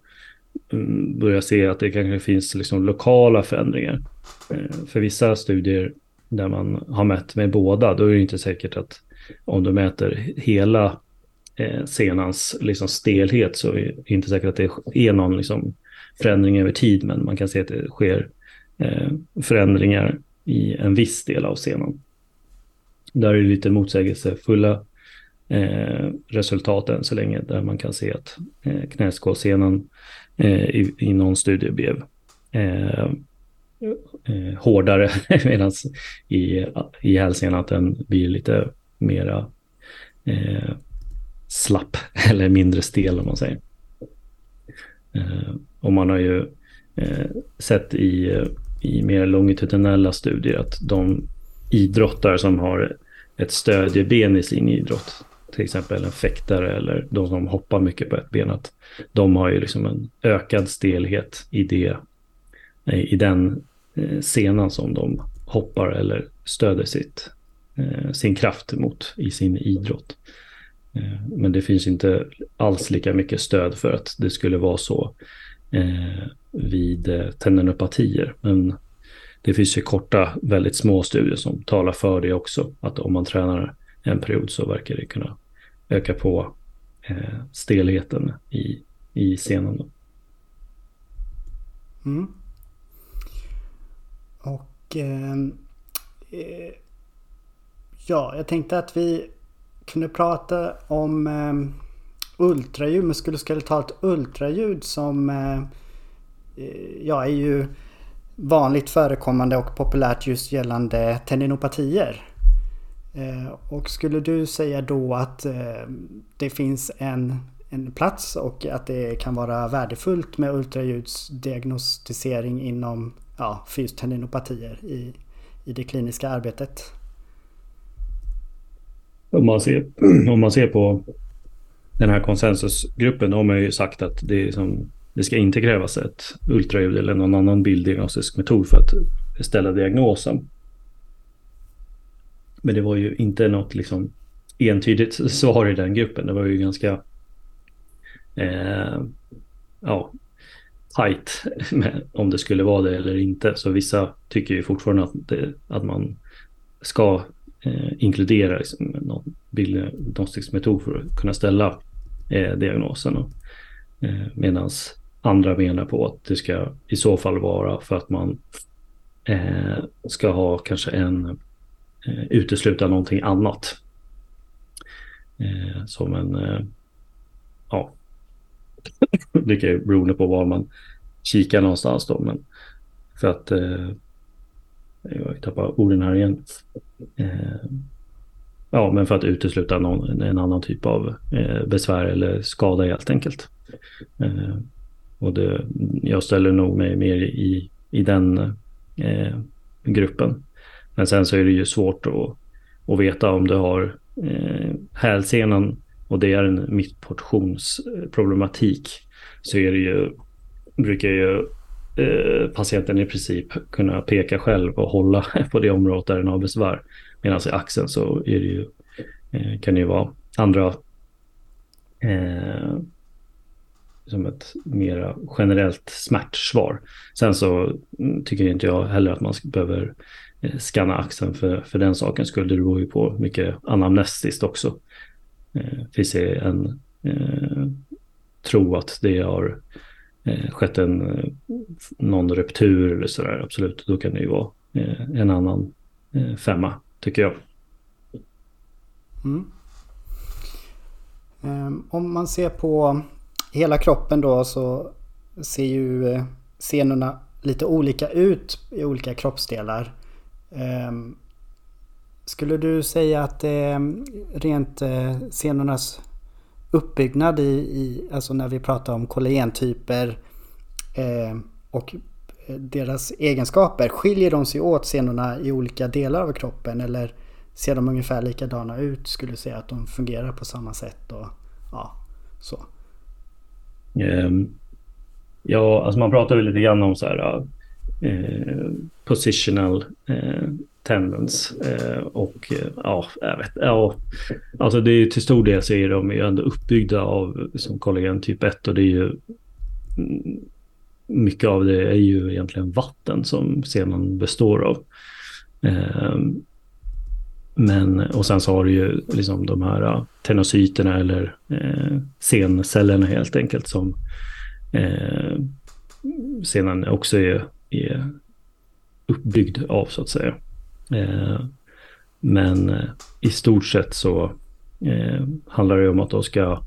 mm, börjat se att det kanske finns liksom lokala förändringar. Eh, för vissa studier där man har mätt med båda, då är det inte säkert att om du mäter hela eh, senans liksom stelhet så är det inte säkert att det är någon liksom förändring över tid, men man kan se att det sker eh, förändringar i en viss del av senan. Där är det lite motsägelsefulla eh, resultat än så länge, där man kan se att eh, knäskålsenan eh, i, i någon studie blev eh, eh, hårdare, medan i, i hälsenan att den blir lite mera eh, slapp eller mindre stel om man säger. Eh, och man har ju eh, sett i, i mer longitudinella studier att de idrottare som har ett stödjeben i sin idrott, till exempel en fäktare eller de som hoppar mycket på ett ben, att de har ju liksom en ökad stelhet i, det, eh, i den Eh, senan som de hoppar eller stöder sitt, eh, sin kraft mot i sin idrott. Eh, men det finns inte alls lika mycket stöd för att det skulle vara så vid tendinopatier. Men det finns ju korta, väldigt små studier som talar för det också. Att om man tränar en period så verkar det kunna öka på stelheten i, i senan. Då. Mm. Och ehm, eh, ja, jag tänkte att vi kunde prata om eh, ultraljud, muskuloskeletalt ultraljud som eh, eh, ja, är ju vanligt förekommande och populärt just gällande tendinopatier. Eh, och skulle du säga då att ehm, det finns en, en plats och att det kan vara värdefullt med ultraljudsdiagnostisering inom ja, fystendinopatier i, i det kliniska arbetet? Om man ser, om man ser på den här konsensusgruppen, de har ju sagt att det, som, liksom, det ska inte krävas ett ultraljud eller någon annan bilddiagnostisk metod för att ställa diagnosen. Men det var ju inte något liksom entydigt svar i den gruppen. Det var ju ganska eh, ja, tight med om det skulle vara det eller inte. Så vissa tycker ju fortfarande att, det, att man ska eh, inkludera liksom, någon bilddiagnostisk metod för att kunna ställa eh, diagnosen. Eh, Medan andra menar på att det ska i så fall vara för att man eh, ska ha kanske en eh, utesluta någonting annat. Eh, som en, eh, ja, det kan ju beroende på vad man kika någonstans då, men för att eh, jag tappar orden här igen. Eh, Ja, men för att utesluta någon, en annan typ av eh, besvär eller skada helt enkelt. Eh, och det, jag ställer nog mig mer i, i den eh, gruppen. Men sen så är det ju svårt att, att veta om du har eh, hälsenan och det är en mittportionsproblematik så är det ju, brukar ju eh, patienten i princip kunna peka själv och hålla på det området där den har besvär. Medan i axeln så är det ju, eh, kan det ju vara andra eh, som ett mera generellt smärtsvar. Sen så mm, tycker inte jag heller att man behöver eh, skanna axeln för, för den saken skull. Det beror ju på mycket anamnestiskt också. Eh, finns det en eh, tro att det har eh, skett en, eh, någon ruptur eller sådär, absolut, då kan det ju vara eh, en annan eh, femma, tycker jag. Mm. Ehm, om man ser på hela kroppen då så ser ju eh, senorna lite olika ut i olika kroppsdelar. Ehm, skulle du säga att det rent senornas uppbyggnad i, i, alltså när vi pratar om kollagentyper eh, och eh, deras egenskaper, skiljer de sig åt scenerna i olika delar av kroppen eller ser de ungefär likadana ut? Skulle du säga att de fungerar på samma sätt och ja, så? Um, ja, alltså man pratar väl lite grann om så här uh, positional uh, tendens eh, och eh, ja, jag vet, ja, alltså det är till stor del så är de ju ändå uppbyggda av som kollagen typ 1 och det är ju mm, mycket av det är ju egentligen vatten som senan består av. Ehm, men, och sen så har du ju liksom de här eh, tenocyterna eller eh, sencellerna helt enkelt som eh, senan också är, är uppbyggd av så att säga. Eh, men eh, i stort sett så eh, handlar det om att de ska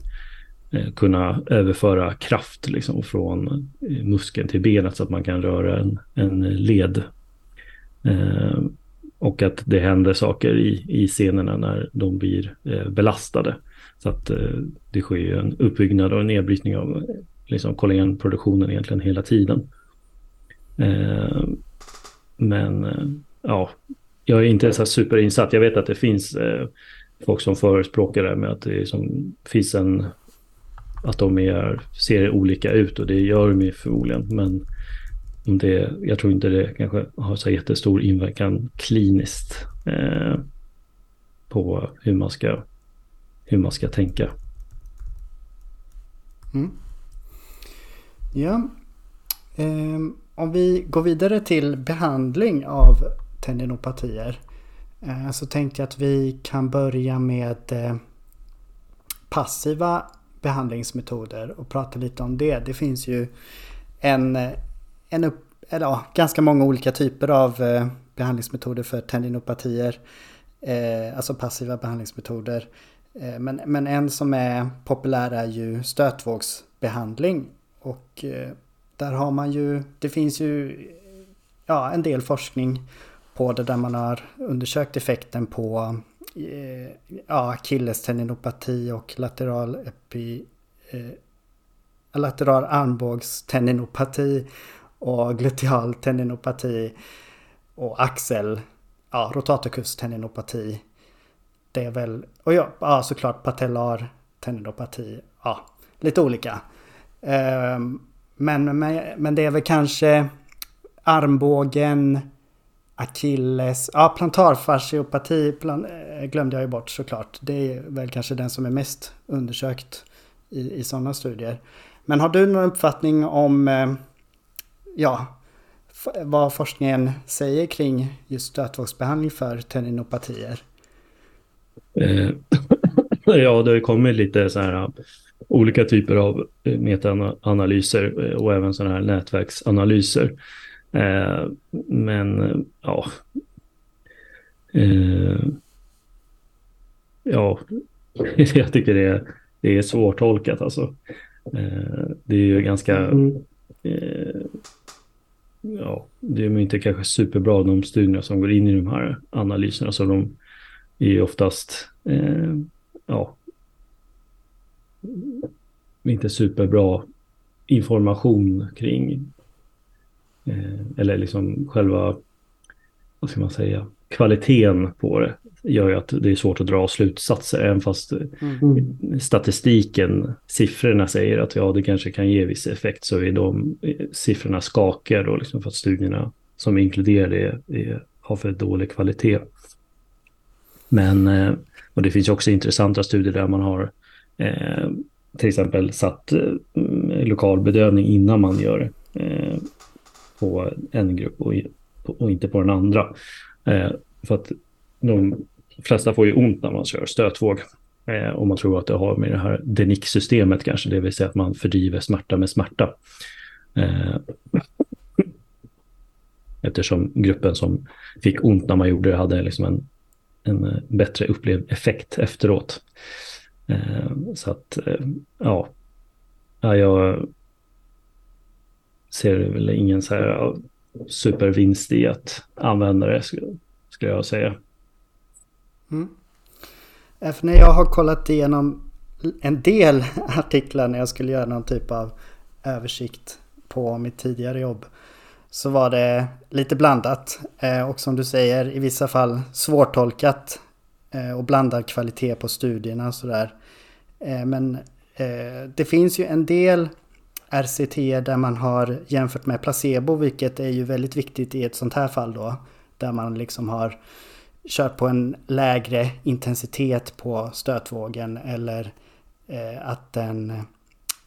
kunna överföra kraft liksom från muskeln till benet så att man kan röra en, en led. Och att det händer saker i, i scenerna när de blir belastade. Så att det sker ju en uppbyggnad och en nedbrytning av liksom, kollagenproduktionen egentligen hela tiden. Men ja, jag är inte så superinsatt. Jag vet att det finns eh, folk som förespråkar det med att det som, finns en att de är, ser olika ut och det gör de ju förmodligen. Men om det, jag tror inte det kanske har så jättestor inverkan kliniskt eh, på hur man ska, hur man ska tänka. Mm. Ja. Eh, om vi går vidare till behandling av tendinopatier eh, så tänkte jag att vi kan börja med eh, passiva behandlingsmetoder och prata lite om det. Det finns ju en eh, en upp, eller ja, ganska många olika typer av behandlingsmetoder för tendinopatier. Alltså passiva behandlingsmetoder. Men, men en som är populär är ju stötvågsbehandling. Och där har man ju, det finns ju ja, en del forskning på det där man har undersökt effekten på eh, ja, och lateral epi, eh, lateral armbågsteninopati och gluteal teninopati och axel, ja, rotatorkusteninopati. Det är väl, och ja, ja såklart patellar teninopati, ja, lite olika. Eh, men, men, men det är väl kanske armbågen, akilles, ja plantarfasciopati plan, eh, glömde jag ju bort såklart. Det är väl kanske den som är mest undersökt i, i sådana studier. Men har du någon uppfattning om eh, ja, vad forskningen säger kring just stötvågsbehandling för tendinopatier? Eh, ja, det har kommit lite så här eh, olika typer av metaanalyser och även sådana här nätverksanalyser. Men ja, ja, jag tycker det är, det är svårtolkat alltså. Det är ju ganska mm. ja, det är inte kanske superbra de studierna som går in i de här analyserna. Så de är ju oftast, eh, ja, inte superbra information kring, eh, eller liksom själva, vad ska man säga, kvaliteten på det gör ju att det är svårt att dra slutsatser, även fast mm. statistiken, siffrorna säger att ja, det kanske kan ge viss effekt, så är de siffrorna skakiga då, liksom för att studierna som inkluderar det är, har för dålig kvalitet. Men, eh, och det finns också intressanta studier där man har eh, till exempel satt lokal bedövning innan man gör eh, på en grupp och, och, inte på den andra. Eh, för att de flesta får ju ont när man kör stötvåg. Eh, och man tror att det har med det här DENIC-systemet kanske, det vill säga att man fördriver smärta med smärta. Eh, eftersom gruppen som fick ont när man gjorde det hade liksom en, en eh, bättre upplevd effekt efteråt. Eh, så att, eh, ja, ja, jag ser väl ingen så här supervinst i att använda det, skulle, jag säga. Mm. Eh, för när jag har kollat igenom en del artiklar när jag skulle göra någon typ av översikt på mitt tidigare jobb så var det lite blandat. Eh, och som du säger i vissa fall svårtolkat eh, och blandad kvalitet på studierna och sådär. Men det finns ju en del RCT där man har jämfört med placebo, vilket är ju väldigt viktigt i ett sånt här fall då. Där man liksom har kört på en lägre intensitet på stötvågen eller eh, att den eh,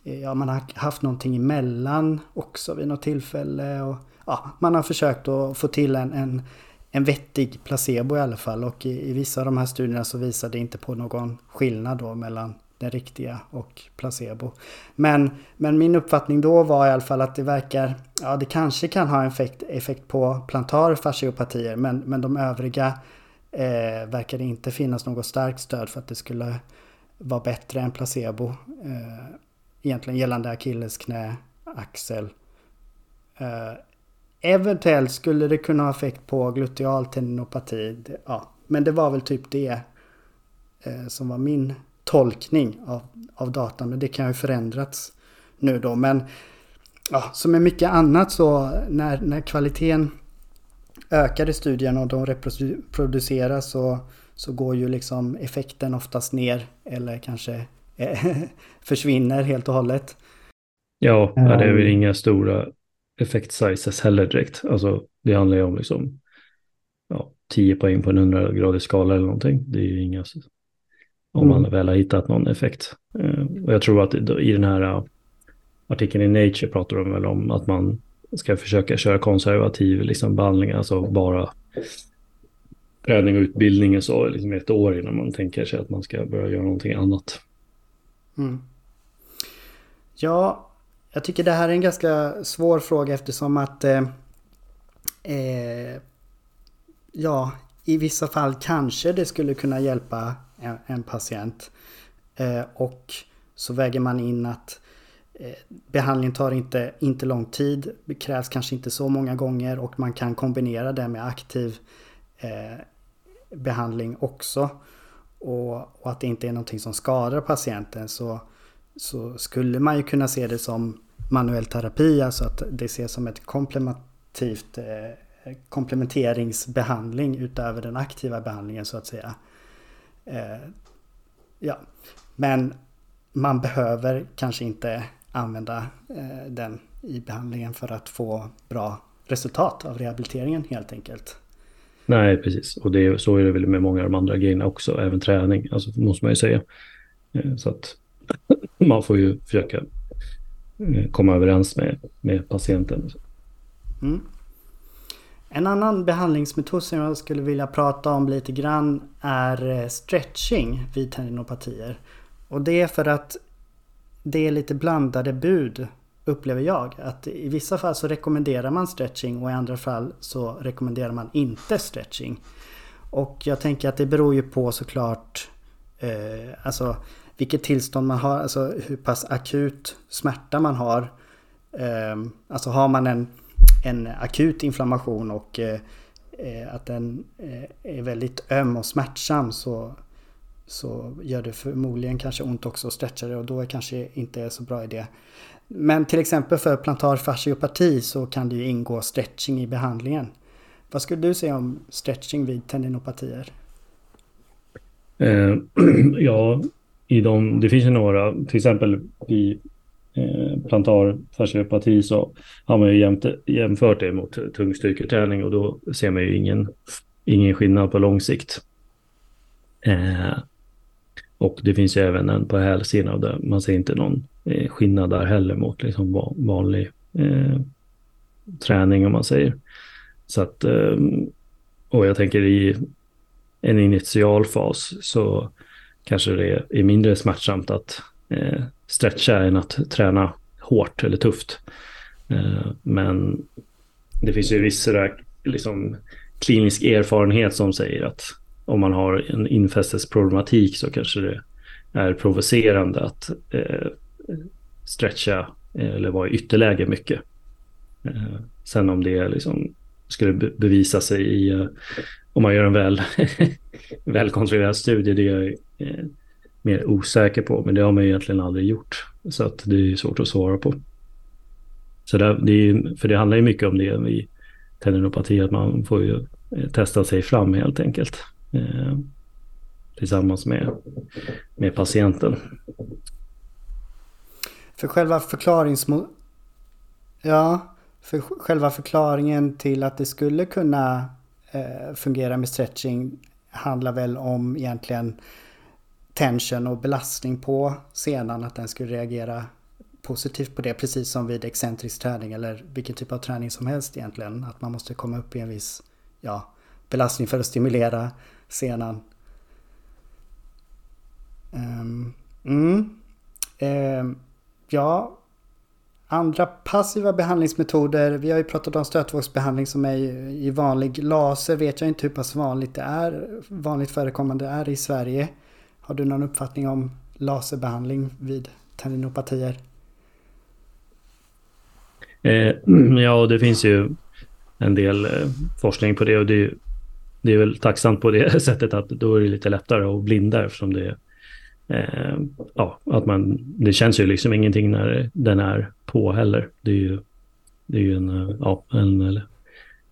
Ja, man har haft någonting emellan också vid något tillfälle. Och, ja, man har försökt att få till en, en, en vettig placebo i alla fall. Och i, i vissa av de här studierna så visar det inte på någon skillnad då mellan den riktiga och placebo. Men, men min uppfattning då var i alla fall att det verkar, ja det kanske kan ha effekt, effekt på plantar fasciopatier men, men de övriga eh, verkar det inte finnas något starkt stöd för att det skulle vara bättre än placebo. Eh, egentligen gällande akillesknä, axel. Eh, eventuellt skulle det kunna ha effekt på gluteal tendinopati. Ja, men det var väl typ det eh, som var min tolkning av, av datan. Men det kan ju förändrats nu då. Men ja, som med mycket annat så när, när kvaliteten ökar i studien och de reproduceras så, så går ju liksom effekten oftast ner eller kanske försvinner helt och hållet. Ja, det är väl inga stora effect sizes heller direkt. Alltså det handlar ju om liksom ja, 10 poäng på en 100-gradig skala eller någonting. Det är ju inga, om man mm. väl har hittat någon effekt. Eh, och jag tror att i den här uh, artikeln i Nature pratar de väl om att man ska försöka köra konservativ liksom, behandling, alltså bara träning och utbildning så liksom ett år innan man tänker sig att man ska börja göra någonting annat. Mm. Ja, jag tycker det här är en ganska svår fråga eftersom att eh, eh, ja, i vissa fall kanske det skulle kunna hjälpa en, en patient. Eh, och så väger man in att eh, behandlingen tar inte, inte lång tid, det krävs kanske inte så många gånger och man kan kombinera det med aktiv eh, behandling också. Och, och, att det inte är någonting som skadar patienten så, så skulle man ju kunna se det som manuell terapi, alltså att det ses som ett komplementativt eh, komplementeringsbehandling utöver den aktiva behandlingen så att säga. Eh, ja, men man behöver kanske inte använda eh, den i behandlingen för att få bra resultat av rehabiliteringen helt enkelt. Nej, precis. Och det, så är det väl med många av de andra grejerna också, även träning, alltså måste man ju säga. Eh, så att man får ju försöka Eh, komma överens med, med patienten. Mm. En annan behandlingsmetod som jag skulle vilja prata om lite grann är eh, stretching vid tendinopatier. Och det är för att det är lite blandade bud upplever jag. Att i vissa fall så rekommenderar man stretching och i andra fall så rekommenderar man inte stretching. Och jag tänker att det beror ju på såklart eh, alltså vilket tillstånd man har, alltså hur pass akut smärta man har. Eh, alltså har man en, en akut inflammation och eh, eh, att den eh, är väldigt öm och smärtsam så, så gör det förmodligen kanske ont också att stretcha det och då är kanske inte är så bra idé. Men till exempel för plantar fasciopati så kan det ju ingå stretching i behandlingen. Vad skulle du säga om stretching vid tendinopatier? Eh, ja, i de, det finns ju några, till exempel i eh, plantar fasciopati så har man ju jämt, jämfört det mot tungstyrketräning och då ser man ju ingen, ingen skillnad på lång sikt. Eh, Och det finns ju även en på hälsidan där man ser inte någon eh, skillnad där heller mot liksom vanlig eh, träning om man säger. Så att, eh, och jag tänker i en initial fas så kanske det är mindre smärtsamt att eh, stretcha än att träna hårt eller tufft. Eh, men det finns ju viss sådär, liksom, klinisk erfarenhet som säger att om man har en infästesproblematik så kanske det är provocerande att eh, stretcha eh, eller vara i ytterläge mycket. Eh, sen om det liksom skulle bevisa sig i, eh, om man gör en väl, välkontrollerad studie, det är eh, mer osäker på, men det har man ju egentligen aldrig gjort. Så att det är svårt att svara på. Så där, det är, för det handlar ju mycket om det i tendinopati, att man får ju eh, testa sig fram helt enkelt. Eh, tillsammans med, med patienten. För själva förklaringsmo... Ja, för själva förklaringen till att det skulle kunna eh, fungera med stretching handlar väl om egentligen tension och belastning på senan, att den skulle reagera positivt på det, precis som vid excentrisk träning eller vilken typ av träning som helst egentligen. Att man måste komma upp i en viss ja, belastning för att stimulera senan. Um, ehm, mm. um, ja, andra passiva behandlingsmetoder. Vi har ju pratat om stötvågsbehandling som är i vanlig laser. Vet jag inte hur pass vanligt det är. Vanligt förekommande är i Sverige. Har du någon uppfattning om laserbehandling vid tendinopatier? Eh, ja, det finns ju en del eh, forskning på det och det är, det är väl tacksamt på det sättet att då är det lite lättare att blinda eftersom det eh, ja, att man, det känns ju liksom ingenting när den är på heller. Det är ju, det är ju en, eh, ja, en, eller,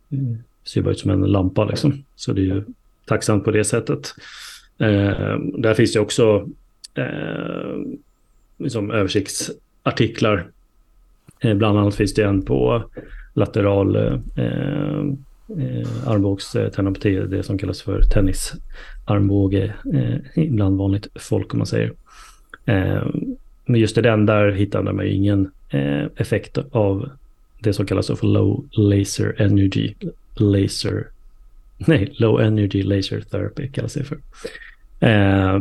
eh, ser bara ut som en lampa liksom. Så det är ju tacksamt på det sättet. Eh, där finns det också eh, liksom översiktsartiklar. Eh, bland annat finns det en på lateral eh, eh, armbågstenopati, eh, det som kallas för tennisarmbåge, eh, ibland vanligt folk om man säger. Eh, men just i den där hittade man ju ingen eh, effekt av det som kallas för low laser energy laser nej, low energy laser therapy kallas det för. Eh,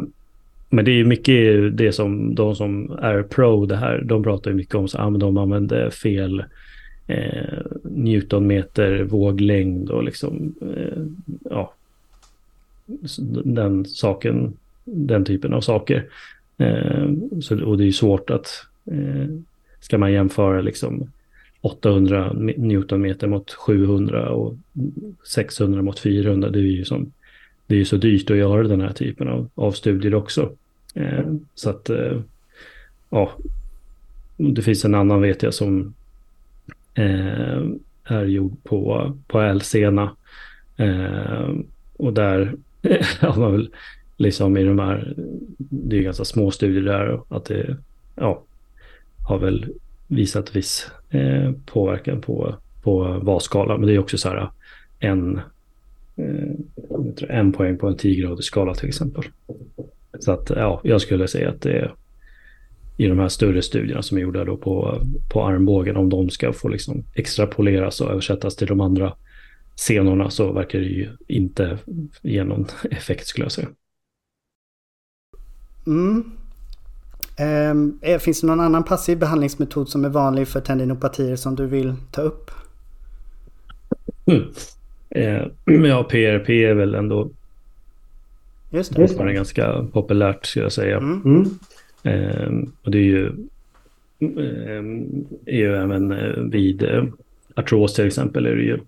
men det är ju mycket det som de som är pro det här, de pratar ju mycket om att de använder fel eh, newtonmeter våglängd och liksom eh, ja, den saken, den typen av saker. Eh, så, och det är ju svårt att, eh, ska man jämföra liksom 800 newtonmeter mot 700 och 600 mot 400, det är ju som, det är ju så dyrt att göra den här typen av, av studier också. Eh, så att, eh, ja, det finns en annan vet jag som eh, är gjord på, på älsena. Eh, och där har man väl liksom i de här, det är ganska små studier där, att det ja, har väl visat viss eh, påverkan på, på VAS-skala. Men det är också så här en, eh, en poäng på en 10-gradig skala till exempel. Så att ja, jag skulle säga att det är i de här större studierna som är gjorda då på, på armbågen, om de ska få liksom extrapoleras och översättas till de andra scenerna så verkar det ju inte ge någon effekt skulle jag säga. Mm. Eh, finns det någon annan passiv behandlingsmetod som är vanlig för tendinopatier som du vill ta upp? Mm. Eh, ja, PRP är väl ändå Just det. fortfarande ganska populärt skulle jag säga. Mm. Mm. Eh, och det är ju, eh, är ju även eh, vid eh, artros till exempel är det ju,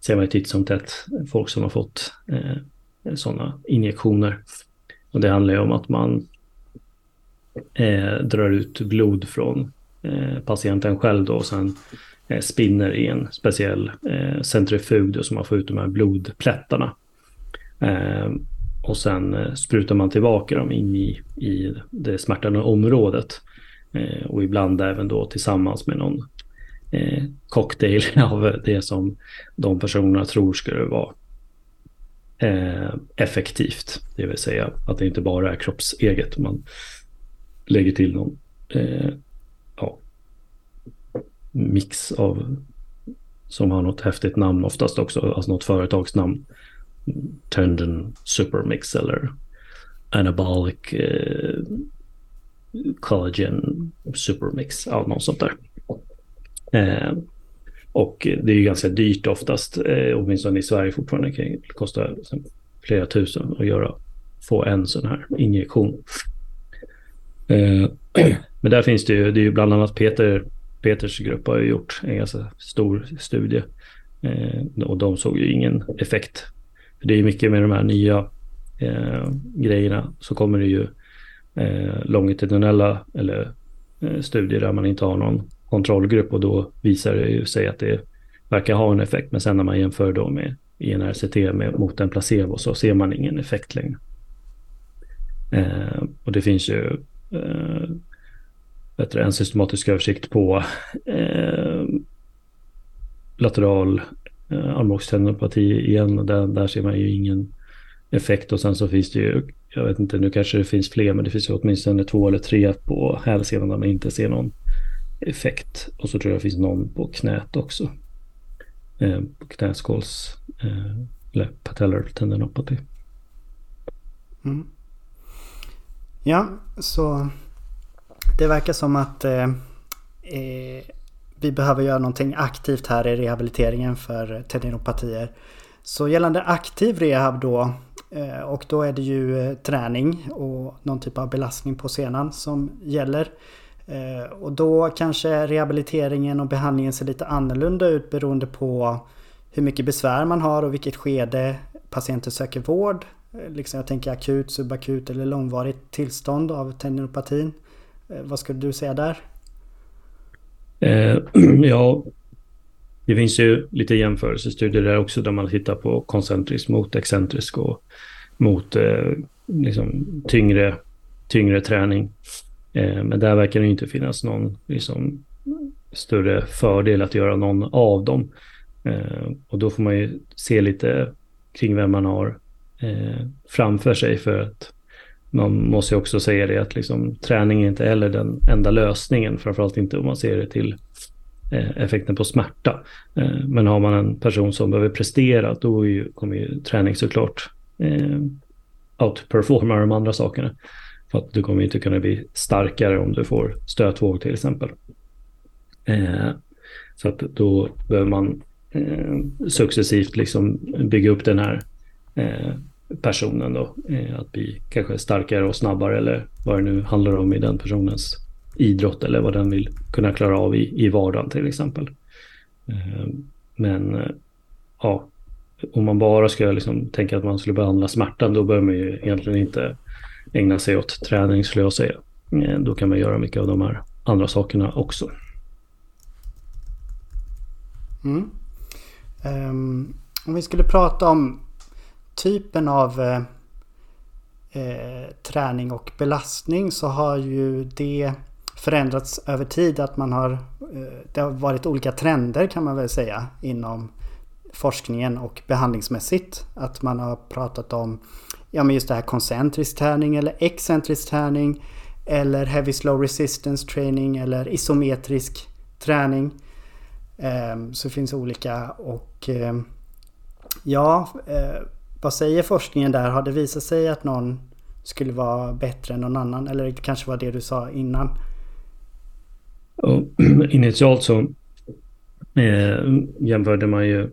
ser man ju titt som tätt folk som har fått eh, sådana injektioner. Och det handlar ju om att man eh, drar ut blod från eh, patienten själv då och sen Eh, spinner i en speciell eh, centrifug då, så man får ut de här blodplättarna. Eh, och sen eh, sprutar man tillbaka dem in i, i det smärtande området. Eh, och ibland även då tillsammans med någon eh, cocktail av det som de personerna tror skulle vara eh, effektivt. Det vill säga att det inte bara är kroppseget. Man lägger till någon mix av som har något häftigt namn oftast också, alltså något företagsnamn. Tendon Supermix eller Anabolic eh, Collagen Supermix, ja, något sånt där. Eh, och det är ju ganska dyrt oftast, eh, åtminstone i Sverige fortfarande. kan det kosta liksom flera tusen att göra, få en sån här injektion. Eh, men där finns det ju, det är ju bland annat Peter, Peters grupp har ju gjort en ganska stor studie. Eh, och de såg ju ingen effekt. Det är mycket med de här nya eh, grejerna så kommer det ju eh, longitudinella eller eh, studier där man inte har någon kontrollgrupp och då visar det ju sig att det verkar ha en effekt. Men sen när man jämför då med i en RCT med, mot en placebo så ser man ingen effekt längre. Eh, och det finns ju eh, bättre, en systematisk översikt på eh, lateral eh, armbågstendinopati igen. Där, där ser man ju ingen effekt och sen så finns det ju, jag vet inte, nu kanske det finns fler, men det finns ju åtminstone två eller tre på hälsenan där man inte ser någon effekt. Och så tror jag det finns någon på knät också. Eh, på knäskåls eh, eller patellar tendinopati. Mm. Ja, så det verkar som att eh, eh, vi behöver göra någonting aktivt här i rehabiliteringen för tendinopatier. Så gällande aktiv rehab då eh, och då är det ju eh, träning och någon typ av belastning på senan som gäller. Eh, och då kanske rehabiliteringen och behandlingen ser lite annorlunda ut beroende på hur mycket besvär man har och vilket skede patienten söker vård. Eh, liksom jag tänker akut, subakut eller långvarigt tillstånd av tendinopatin. Eh, vad skulle du säga där? Eh, ja, det finns ju lite jämförelsestudier där också där man tittar på koncentrisk mot excentrisk och mot eh, liksom, tyngre, tyngre träning. Eh, men där verkar det inte finnas någon liksom, större fördel att göra någon av dem. Eh, och då får man ju se lite kring vem man har eh, framför sig för att man måste ju också säga det att liksom, träning är inte heller den enda lösningen, framförallt inte om man ser det till eh, effekten på smärta. Eh, men har man en person som behöver prestera, då ju, kommer ju träning såklart eh, outperforma de andra sakerna. För att du kommer inte kunna bli starkare om du får stötvåg till exempel. Eh, så att då behöver man eh, successivt liksom bygga upp den här eh, personen då. Eh, att bli kanske starkare och snabbare eller vad det nu handlar om i den personens idrott eller vad den vill kunna klara av i, i vardagen till exempel. Eh, men eh, ja, om man bara ska liksom tänka att man skulle behandla smärtan då behöver man ju egentligen inte ägna sig åt träning skulle jag säga. Då kan man göra mycket av de här andra sakerna också. Mm. Um, om vi skulle prata om typen av eh, eh, träning och belastning så har ju det förändrats över tid. Att man har, eh, det har varit olika trender kan man väl säga inom forskningen och behandlingsmässigt. Att man har pratat om ja, men just det här koncentrisk träning eller excentrisk träning. Eller heavy slow resistance training eller isometrisk träning. Eh, så det finns olika och ehm, ja, eh, vad säger forskningen där? Har det visat sig att någon skulle vara bättre än någon annan? Eller det kanske var det du sa innan? initialt så eh, jämförde man ju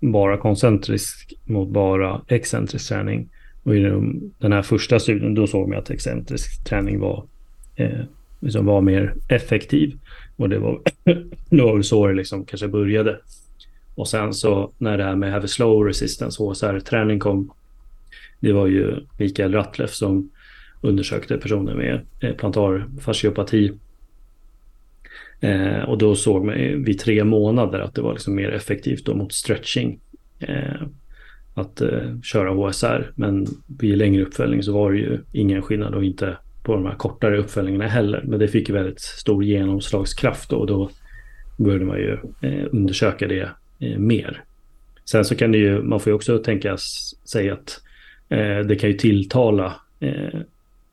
bara koncentrisk mot bara excentrisk träning. Och i den här första studien då såg man att excentrisk träning var, eh, liksom var mer effektiv. Och det var, det var väl så det liksom kanske började. Och sen så när det här med Have Slow Resistance, HSR-träning kom, det var ju Mikael Rattleff som undersökte personer med eh, plantarfasciopati. Eh, och då såg man vid tre månader att det var liksom mer effektivt då mot stretching. Eh, att eh, köra HSR. Men vid längre uppföljning så var det ju ingen skillnad och inte på de här kortare uppföljningarna heller. Men det fick väldigt stor genomslagskraft och då började man ju eh, undersöka det eh, mer. Sen så kan det ju, man får ju också tänka sig att eh, det kan ju tilltala eh,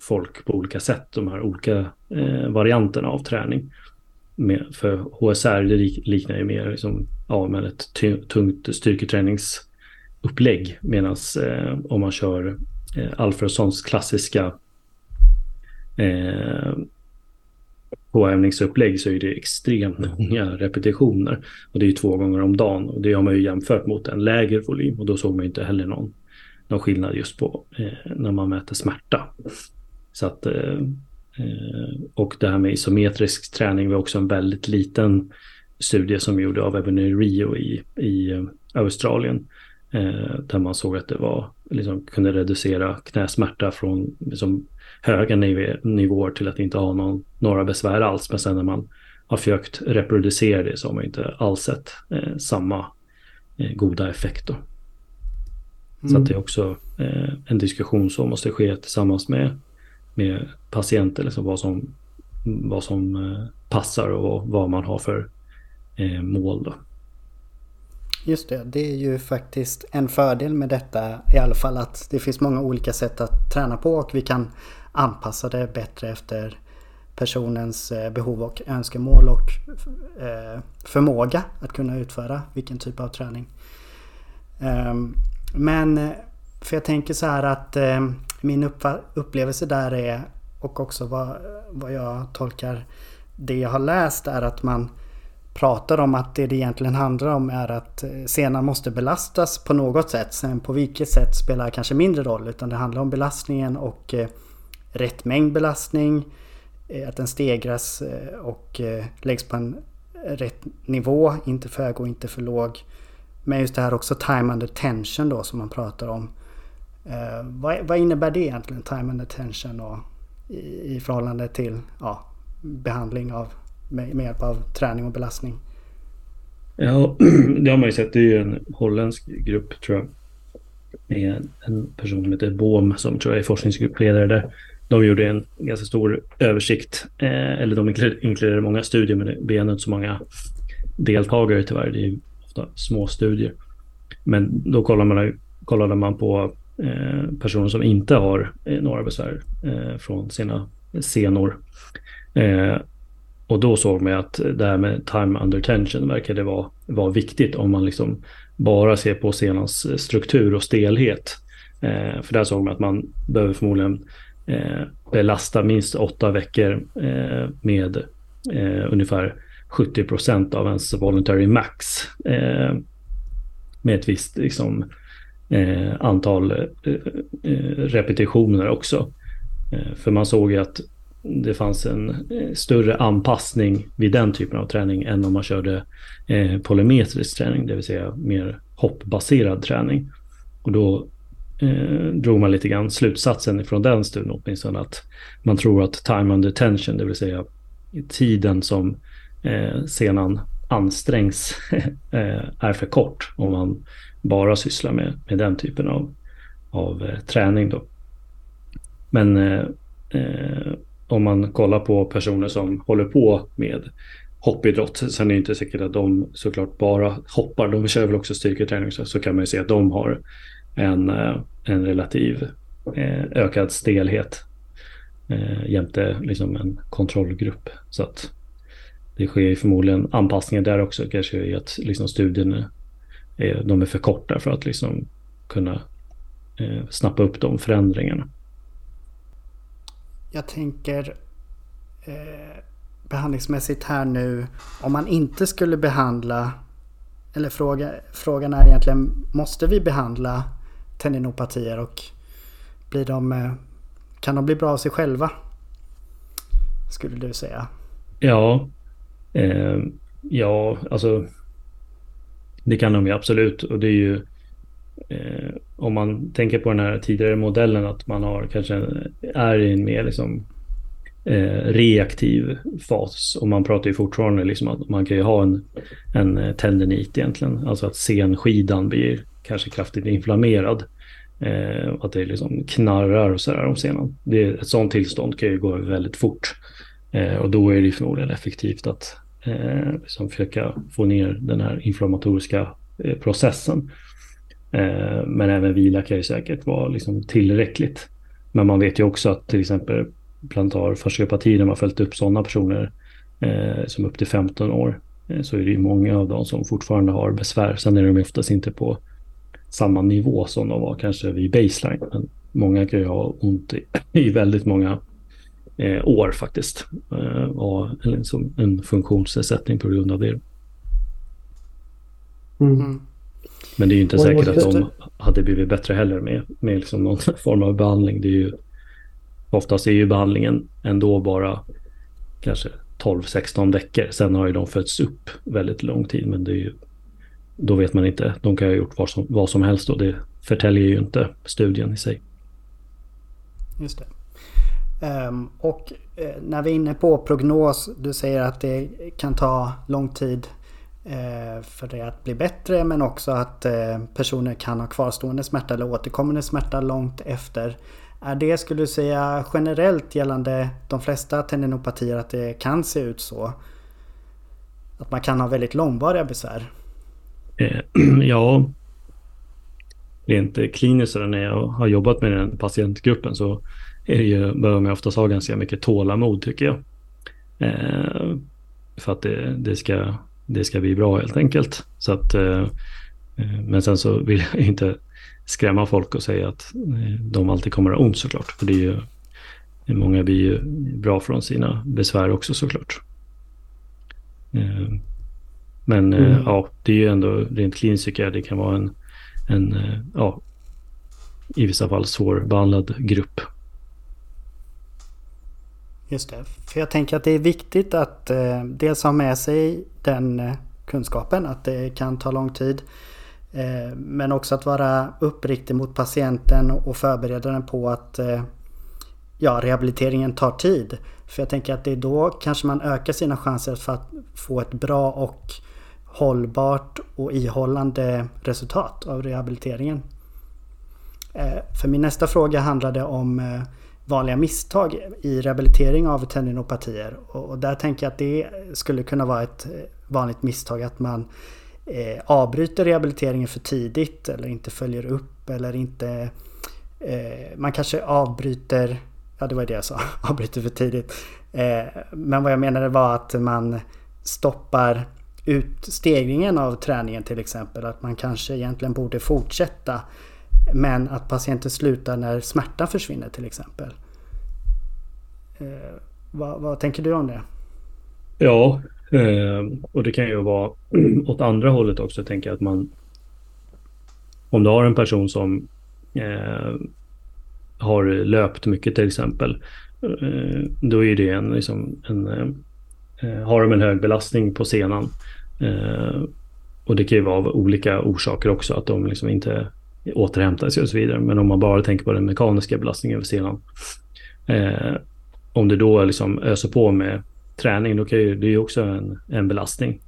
folk på olika sätt, de här olika eh, varianterna av träning. Med, för HSR det liknar ju mer liksom, ja, men ett tungt styrketräningsupplägg. Medan eh, om man kör eh, Alfredssons klassiska eh, påövningsupplägg så är det extremt många repetitioner. Och det är två gånger om dagen. Och det har man ju jämfört mot en lägre volym. Och då såg man inte heller någon, någon skillnad just på eh, när man mäter smärta. Så att, eh, eh och det här med isometrisk träning var också en väldigt liten studie som gjorde av Ebony Rio i, i eh, Australien. Eh, där man såg att det var, liksom, kunde reducera knäsmärta från liksom, höga nivåer till att inte ha någon, några besvär alls. Men sen när man har försökt reproducera det så har man inte alls sett eh, samma eh, goda effekt. Då. Mm. Så det är också eh, en diskussion som måste ske tillsammans med, med patienter, liksom vad som, vad som eh, passar och vad man har för eh, mål. Då. Just det, det är ju faktiskt en fördel med detta i alla fall att det finns många olika sätt att träna på och vi kan anpassa det bättre efter personens eh, behov och önskemål och eh, förmåga att kunna utföra vilken typ av träning. Ehm, men eh, för jag tänker så här att min upplevelse där är och också vad, vad jag tolkar det jag har läst är att man pratar om att det det egentligen handlar om är att senan måste belastas på något sätt. Sen på vilket sätt spelar kanske mindre roll utan det handlar om belastningen och rätt mängd belastning, eh, att den stegras eh, och eh, läggs på en rätt nivå, inte för hög och inte för låg. Men just det här också time under tension då som man pratar om. Vad, vad innebär det egentligen, time under tension och i, i förhållande till ja, behandling av, med, med hjälp av träning och belastning? Ja, det har man ju sett. Det är ju en holländsk grupp tror jag. Med en person som heter Bohm som tror jag är forskningsgruppledare där de gjorde en ganska stor översikt, eh, eller de inkluderade många studier, men det blir inte så många deltagare tyvärr. Det är ofta små studier. Men då kollade man, kollade man på eh, personer som inte har eh, några besvär eh, från sina senor. Eh, och då såg man att det här med time under tension verkade vara, vara viktigt om man liksom bara ser på senans eh, struktur och stelhet. Eh, för där såg man att man behöver förmodligen Eh, belasta minst åtta veckor eh, med eh, ungefär 70 procent av ens voluntary max. Eh, med ett visst liksom, eh, antal eh, eh repetitioner också. Eh, för man såg ju att det fanns en större anpassning vid den typen av träning än om man körde polymetrisk träning, det vill säga mer hoppbaserad träning. Och då eh, drog man lite grann slutsatsen från den studien åtminstone att man tror att time under tension, det vill säga tiden som eh, senan ansträngs eh, är för kort om man bara sysslar med, med den typen av, av eh, träning. Då. Men eh, eh, om man kollar på personer som håller på med hoppidrott. Sen är det inte säkert att de såklart bara hoppar. De kör väl också styrketräning så, så kan man ju se att de har en, eh, en relativ eh, ökad stelhet eh, jämte liksom en kontrollgrupp. Så att det sker förmodligen anpassningar där också, kanske i att liksom studierna är, de är för korta för att liksom kunna eh, snappa upp de förändringarna. Jag tänker eh, behandlingsmässigt här nu, om man inte skulle behandla, eller fråga, frågan är egentligen, måste vi behandla tendinopatier och blir de, eh, kan de bli bra av sig själva? Skulle du säga? Ja, eh, ja, alltså det kan de ju absolut och det är ju eh, om man tänker på den här tidigare modellen att man har kanske är i en mer liksom eh, reaktiv fas och man pratar ju fortfarande liksom att man kan ju ha en, en eh, tendinit egentligen, alltså att senskidan blir kanske kraftigt inflammerad. Eh, att det liksom knarrar och sådär om senan. Det, ett sådant tillstånd kan ju gå väldigt fort. Eh, och då är det förmodligen effektivt att eh, liksom försöka få ner den här inflammatoriska eh, processen. Eh, men även vila kan ju säkert vara liksom tillräckligt. Men man vet ju också att till exempel plantar fasciopati, när man följt upp sådana personer eh, som upp till 15 år, eh, så är det ju många av dem som fortfarande har besvär. Sen är de oftast inte på samma nivå som de var kanske vid baseline. Men många kan ju ha ont i, i väldigt många eh, år faktiskt. Eh, och liksom en funktionsnedsättning på grund av det. Mm. Men det är ju inte säkert att de hade blivit bättre heller med, med liksom någon form av behandling. Det är ju, oftast är ju behandlingen ändå bara kanske 12-16 veckor. Sen har ju de fötts upp väldigt lång tid. Men det är ju, då vet man inte. De kan ha gjort vad som, vad som helst och det förtäljer ju inte studien i sig. Just det. Um, och eh, när vi är inne på prognos. Du säger att det kan ta lång tid eh, för det att bli bättre. Men också att eh, personer kan ha kvarstående smärta eller återkommande smärta långt efter. Är det, skulle du säga, generellt gällande de flesta tendinopatier att det kan se ut så? Att man kan ha väldigt långvariga besvär? Eh, ja, rent kliniskt när jag har jobbat med den patientgruppen så är det ju, behöver man oftast ha ganska mycket tålamod tycker jag. Eh, för att det, det, ska, det ska bli bra helt enkelt. Så att, eh, eh men sen så vill jag inte skrämma folk och säga att eh, de alltid kommer att ha ont såklart. För det är ju, många blir ju bra från sina besvär också såklart. Eh, men eh, mm. ja, det är ju ändå rent kliniskt tycker jag det kan vara en, en ja, i vissa fall svårbehandlad grupp. Just det, för jag tänker att det är viktigt att eh, dels ha med sig den kunskapen att det kan ta lång tid. Eh, men också att vara uppriktig mot patienten och förbereda den på att eh, ja, rehabiliteringen tar tid. För jag tänker att det är då kanske man ökar sina chanser för att få ett bra och hållbart och ihållande resultat av rehabiliteringen. Eh, för min nästa fråga handlade om eh, vanliga misstag i rehabilitering av tendinopatier. Och där tänker jag att det skulle kunna vara ett eh, vanligt misstag att man avbryter rehabiliteringen för tidigt eller inte följer upp eller inte... Man kanske avbryter... Ja, det var det jag sa. avbryter för tidigt. Men vad jag menade var att man stoppar ut stegringen av träningen till exempel. Att man kanske egentligen borde fortsätta. Men att patienten slutar när smärtan försvinner till exempel. Eh, vad, vad tänker du om det? Ja, Eh, och det kan ju vara åt andra hållet också, tänker jag att man... Om du har en person som eh, har löpt mycket till exempel, eh, då är det en, liksom, en eh, Eh, har de en hög belastning på senan. Eh, och det kan ju vara av olika orsaker också, att de liksom inte återhämtar sig och så vidare. Men om man bara tänker på den mekaniska belastningen över senan. Eh, om du då liksom öser på med träning, då kan ju, det är ju också en, en belastning.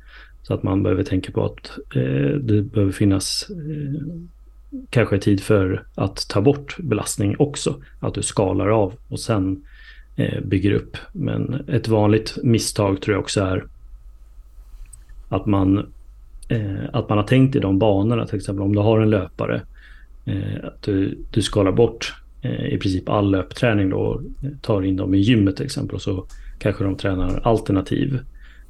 Så att man behöver tänka på att eh, det behöver finnas eh, kanske tid för att ta bort belastning också. Att du skalar av och sen eh, Eh, bygger upp. Men ett vanligt misstag tror jag också är att man, eh, att man har tänkt i de banorna. Till exempel om du har en löpare. Eh, att du, du skalar bort eh, i princip all löpträning då och tar in dem i gymmet till exempel. Och så Kanske de tränar alternativ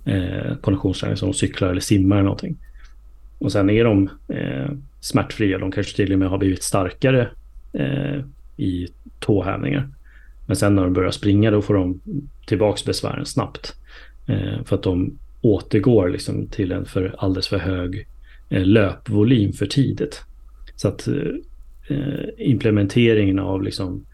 eh, konditionsträning som cyklar eller simmar eller någonting. Och sen är de eh, smärtfria. De kanske till och med har blivit starkare eh, i tåhävningar. Men sen när de börjar springa då får de tillbaks besvären snabbt. Eh, för att de återgår liksom till en för alldeles för hög eh, löpvolym för tidigt. Så att eh, eh implementeringen av liksom,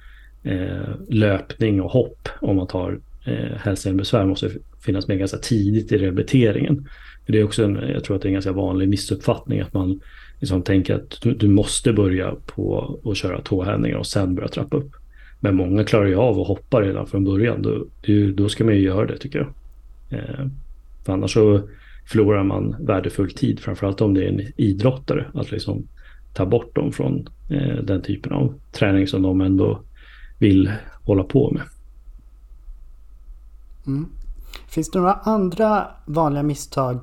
eh, löpning och hopp om man tar eh, hälsenbesvär måste finnas med ganska tidigt i rehabiliteringen. Det är också en, jag tror att det är en ganska vanlig missuppfattning att man liksom tänker att du, du måste börja på att köra tåhävningar och sen börja trappa upp. Men många klarar ju av att hoppa redan från början. Då, då ska man ju göra det tycker jag. Eh, för annars så förlorar man värdefull tid, framförallt om det är en idrottare, att liksom ta bort dem från eh, den typen av träning som de ändå vill hålla på med. Mm. Finns det några andra vanliga misstag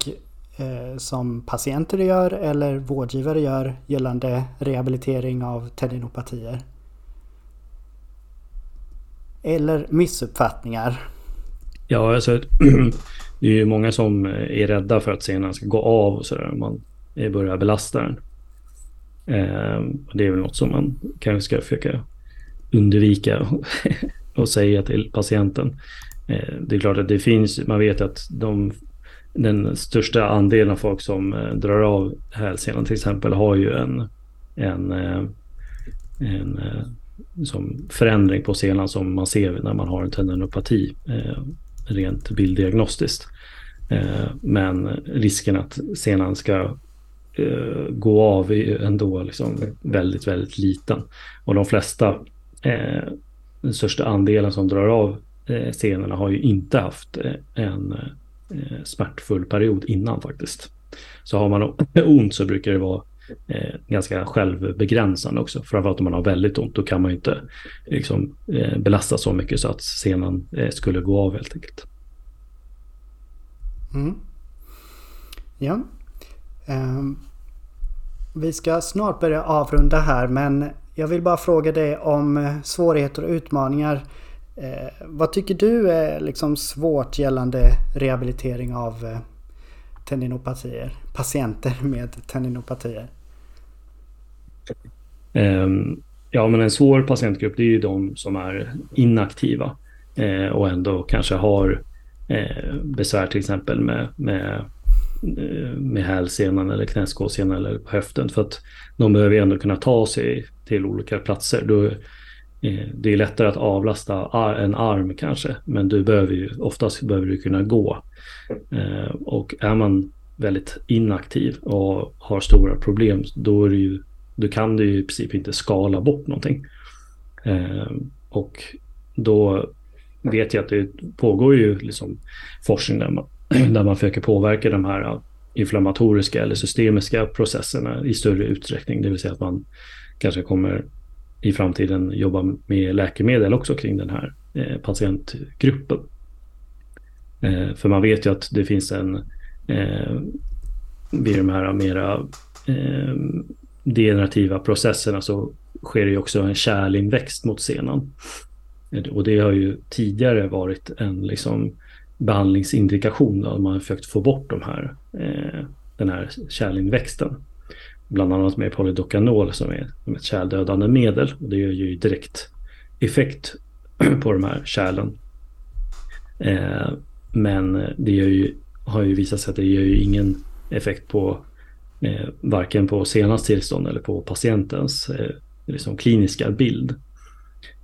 eh, som patienter gör eller vårdgivare gör gällande rehabilitering av tendinopatier? Eller missuppfattningar? Ja, alltså det är ju många som är rädda för att senan ska gå av och sådär om man börjar belasta den. Ehm, det är väl något som man kanske ska försöka undvika och säga till patienten. Ehm, det är klart att det finns, man vet att de, den största andelen av folk som eh, drar av hälsenan till exempel har ju en, en, eh, en eh, som förändring på senan som man ser när man har en tendinopati eh, rent bilddiagnostiskt. Eh, men risken att senan ska eh, gå av är ändå liksom väldigt, väldigt liten. Och de flesta, den största andelen som drar av eh, har ju inte haft eh, en eh, smärtfull period innan faktiskt. Så har man ont så brukar det vara eh, ganska självbegränsande också. Framförallt om man har väldigt ont, då kan man ju inte liksom, eh, belasta så mycket så att senan eh, skulle gå av helt enkelt. Mm. Ja. Um, vi ska snart börja avrunda här men jag vill bara fråga dig om eh, svårigheter och utmaningar Eh, vad tycker du är liksom svårt gällande rehabilitering av eh, tendinopatier? Patienter med tendinopatier? Ehm, ja, men en svår patientgrupp det är ju de som är inaktiva eh, och ändå kanske har eh, besvär till exempel med, med, eh, med hälsenan eller knäskålsenan eller på höften. För att de behöver ändå kunna ta sig till olika platser. Då det är lättare att avlasta en arm kanske, men du behöver ju, oftast behöver du kunna gå. Och är man väldigt inaktiv och har stora problem, då, är det ju, då kan du i princip inte skala bort någonting. Eh, och då vet jag att det pågår ju liksom forskning där man, där man försöker påverka de här inflammatoriska eller systemiska processerna i större utsträckning. Det vill säga att man kanske kommer i framtiden jobba med läkemedel också kring den här eh, patientgruppen. Eh, för man vet ju att det finns en, eh, vid de här mera eh, degenerativa processerna så sker det ju också en kärlinväxt mot senan. Och det har ju tidigare varit en liksom behandlingsindikation då man har försökt få bort de här, eh, den här kärlinväxten bland annat med polydokanol som är ett kärldödande medel. Och det gör ju direkt effekt på de här kärlen. Eh, men det ju, har ju visat sig att det gör ju ingen effekt på eh, varken på senast tillstånd eller på patientens eh, liksom kliniska bild.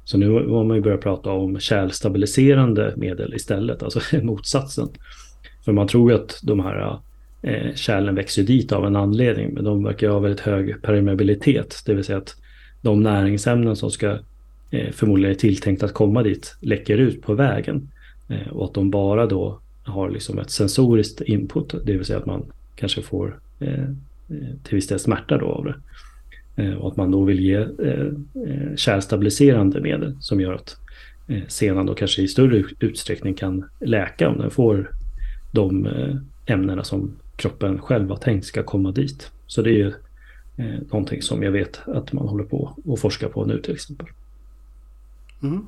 Så nu har man ju börjat prata om kärlstabiliserande medel istället, alltså motsatsen. För man tror ju att de här eh, kärlen växer dit av en anledning, men de verkar ha väldigt hög permeabilitet, det vill säga att de näringsämnen som ska eh, förmodligen är tilltänkt att komma dit läcker ut på vägen eh, och att de bara då har liksom ett sensoriskt input, det vill säga att man kanske får Eh, till viss del smärta då av det. Eh, och att man då vill ge eh, kärlstabiliserande medel som gör att senan då kanske i större utsträckning kan läka om den får de ämnena som kroppen själv har tänkt ska komma dit. Så det är ju någonting som jag vet att man håller på och forskar på nu till exempel. Mm.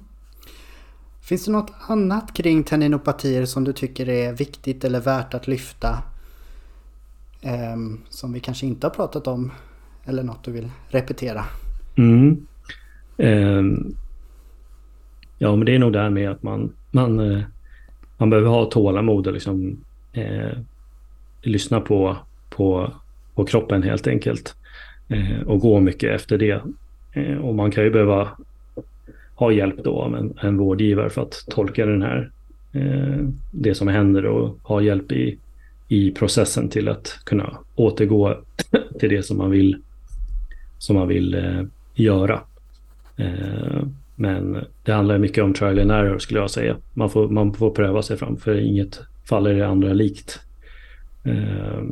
Finns det något annat kring tendinopatier som du tycker är viktigt eller värt att lyfta? Eh, som vi kanske inte har pratat om eller något du vill repetera? Mm. Eh, ja, men det är nog det här med att man, man, eh, man behöver ha tålamod och liksom, eh, lyssna på, på, på kroppen helt enkelt. Eh, och gå mycket efter det. Eh, och man kan ju behöva ha hjälp då av en, en vårdgivare för att tolka den här, eh, det som händer och ha hjälp i, i processen till att kunna återgå till det som man vill, som man vill eh, göra. Eh, men det handlar mycket om trial and error skulle jag säga. Man får, man får pröva sig fram för inget faller det andra likt. Eh,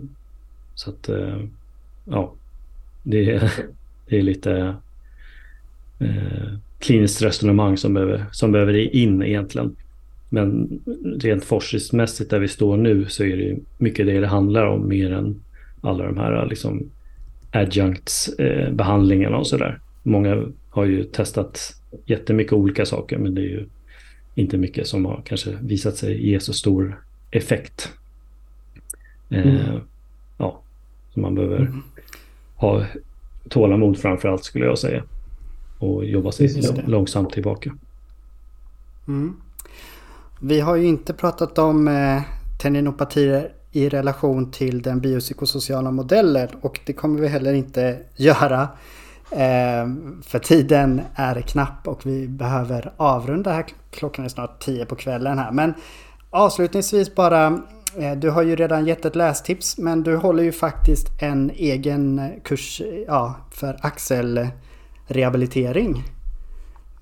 så att, eh, ja, det är, det är lite eh, kliniskt resonemang som behöver, som behöver in egentligen men rent forskningsmässigt där vi står nu så är det mycket det det handlar om mer än alla de här liksom adjuncts-behandlingarna och sådär. Många har ju testat jättemycket olika saker men det är ju inte mycket som har kanske visat sig ge så stor effekt. Mm. Eh, ja, så man behöver mm. ha tålamod framför allt skulle jag säga. Och jobba sig långsamt tillbaka. Mm. Vi har ju inte pratat om eh, tendinopatier i relation till den biopsykosociala modellen och det kommer vi heller inte göra. Eh, för tiden är knapp och vi behöver avrunda här. Klockan är snart tio på kvällen här. Men avslutningsvis bara. Eh, du har ju redan gett ett lästips men du håller ju faktiskt en egen kurs ja, för axelrehabilitering.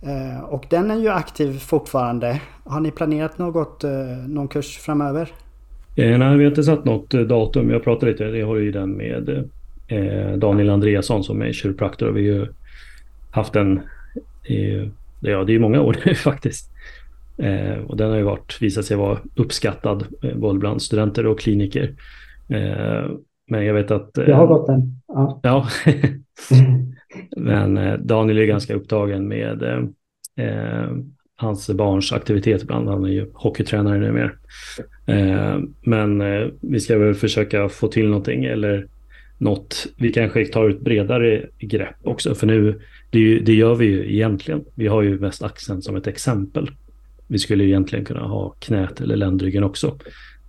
Eh, och den är ju aktiv fortfarande. Har ni planerat något, eh, någon kurs framöver? Eh, nej, vi har inte satt något datum. Jag pratade lite, jag har ju den med Daniel Andreasson som är kiropraktor. Vi har ju haft den ja det är många år nu faktiskt. och den har ju varit, visat sig vara uppskattad både bland studenter och kliniker. men jag vet att... jag har gått den. Ja. ja. Men eh, Daniel är ganska upptagen med eh, eh, hans barns aktivitet ibland. Han är ju hockeytränare numera. Eh, men eh, vi ska väl försöka få till någonting eller något. Vi kanske tar ett bredare grepp också. För nu, det, ju, det, gör vi ju egentligen. Vi har ju mest axeln som ett exempel. Vi skulle ju egentligen kunna ha knät eller ländryggen också.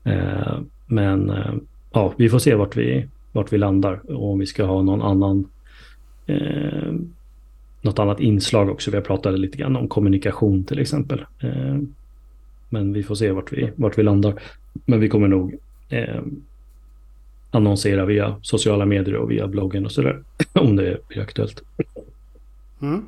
Eh, men eh, ja, vi får se vart vi, vart vi landar och om vi ska ha någon annan eh, något annat inslag också. Vi har pratat lite grann om kommunikation till exempel. Eh, men vi får se vart vi, vart vi landar. Men vi kommer nog eh, annonsera via sociala medier och via bloggen och sådär. om det blir aktuellt. Mm.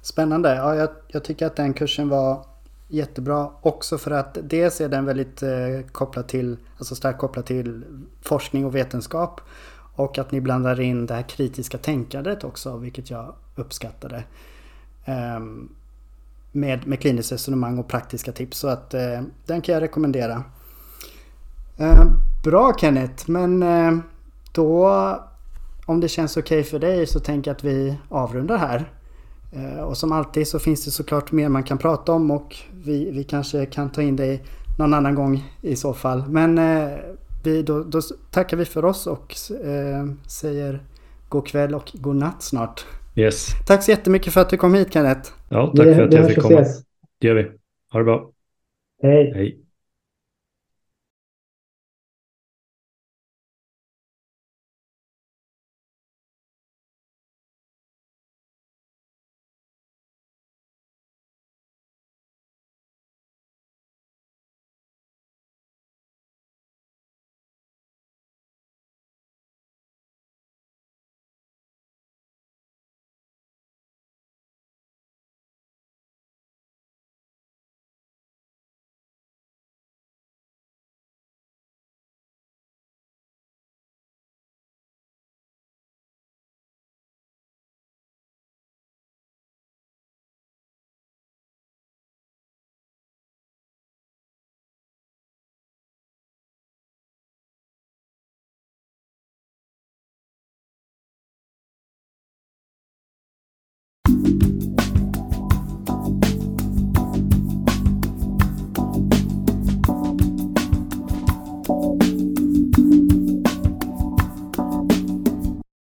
Spännande. Ja, jag, jag, tycker att den kursen var jättebra också för att dels är den väldigt eh, kopplad till, alltså starkt kopplad till forskning och vetenskap. Och att ni blandar in det här kritiska tänkandet också, vilket jag uppskattade. Ehm, med, med kliniskt resonemang och praktiska tips. Så att eh, den kan jag rekommendera. Ehm, bra Kenneth, men eh, då om det känns okej okay för dig så tänker jag att vi avrundar här. Eh, och som alltid så finns det såklart mer man kan prata om och vi, vi kanske kan ta in dig någon annan gång i så fall. Men vi, då, då tackar vi för oss och eh, säger god kväll och god natt snart. Yes. Tack så jättemycket för att du kom hit Kenneth. Ja, tack det, för att jag fick komma. Det gör vi. Ha det bra. Hej. Hej.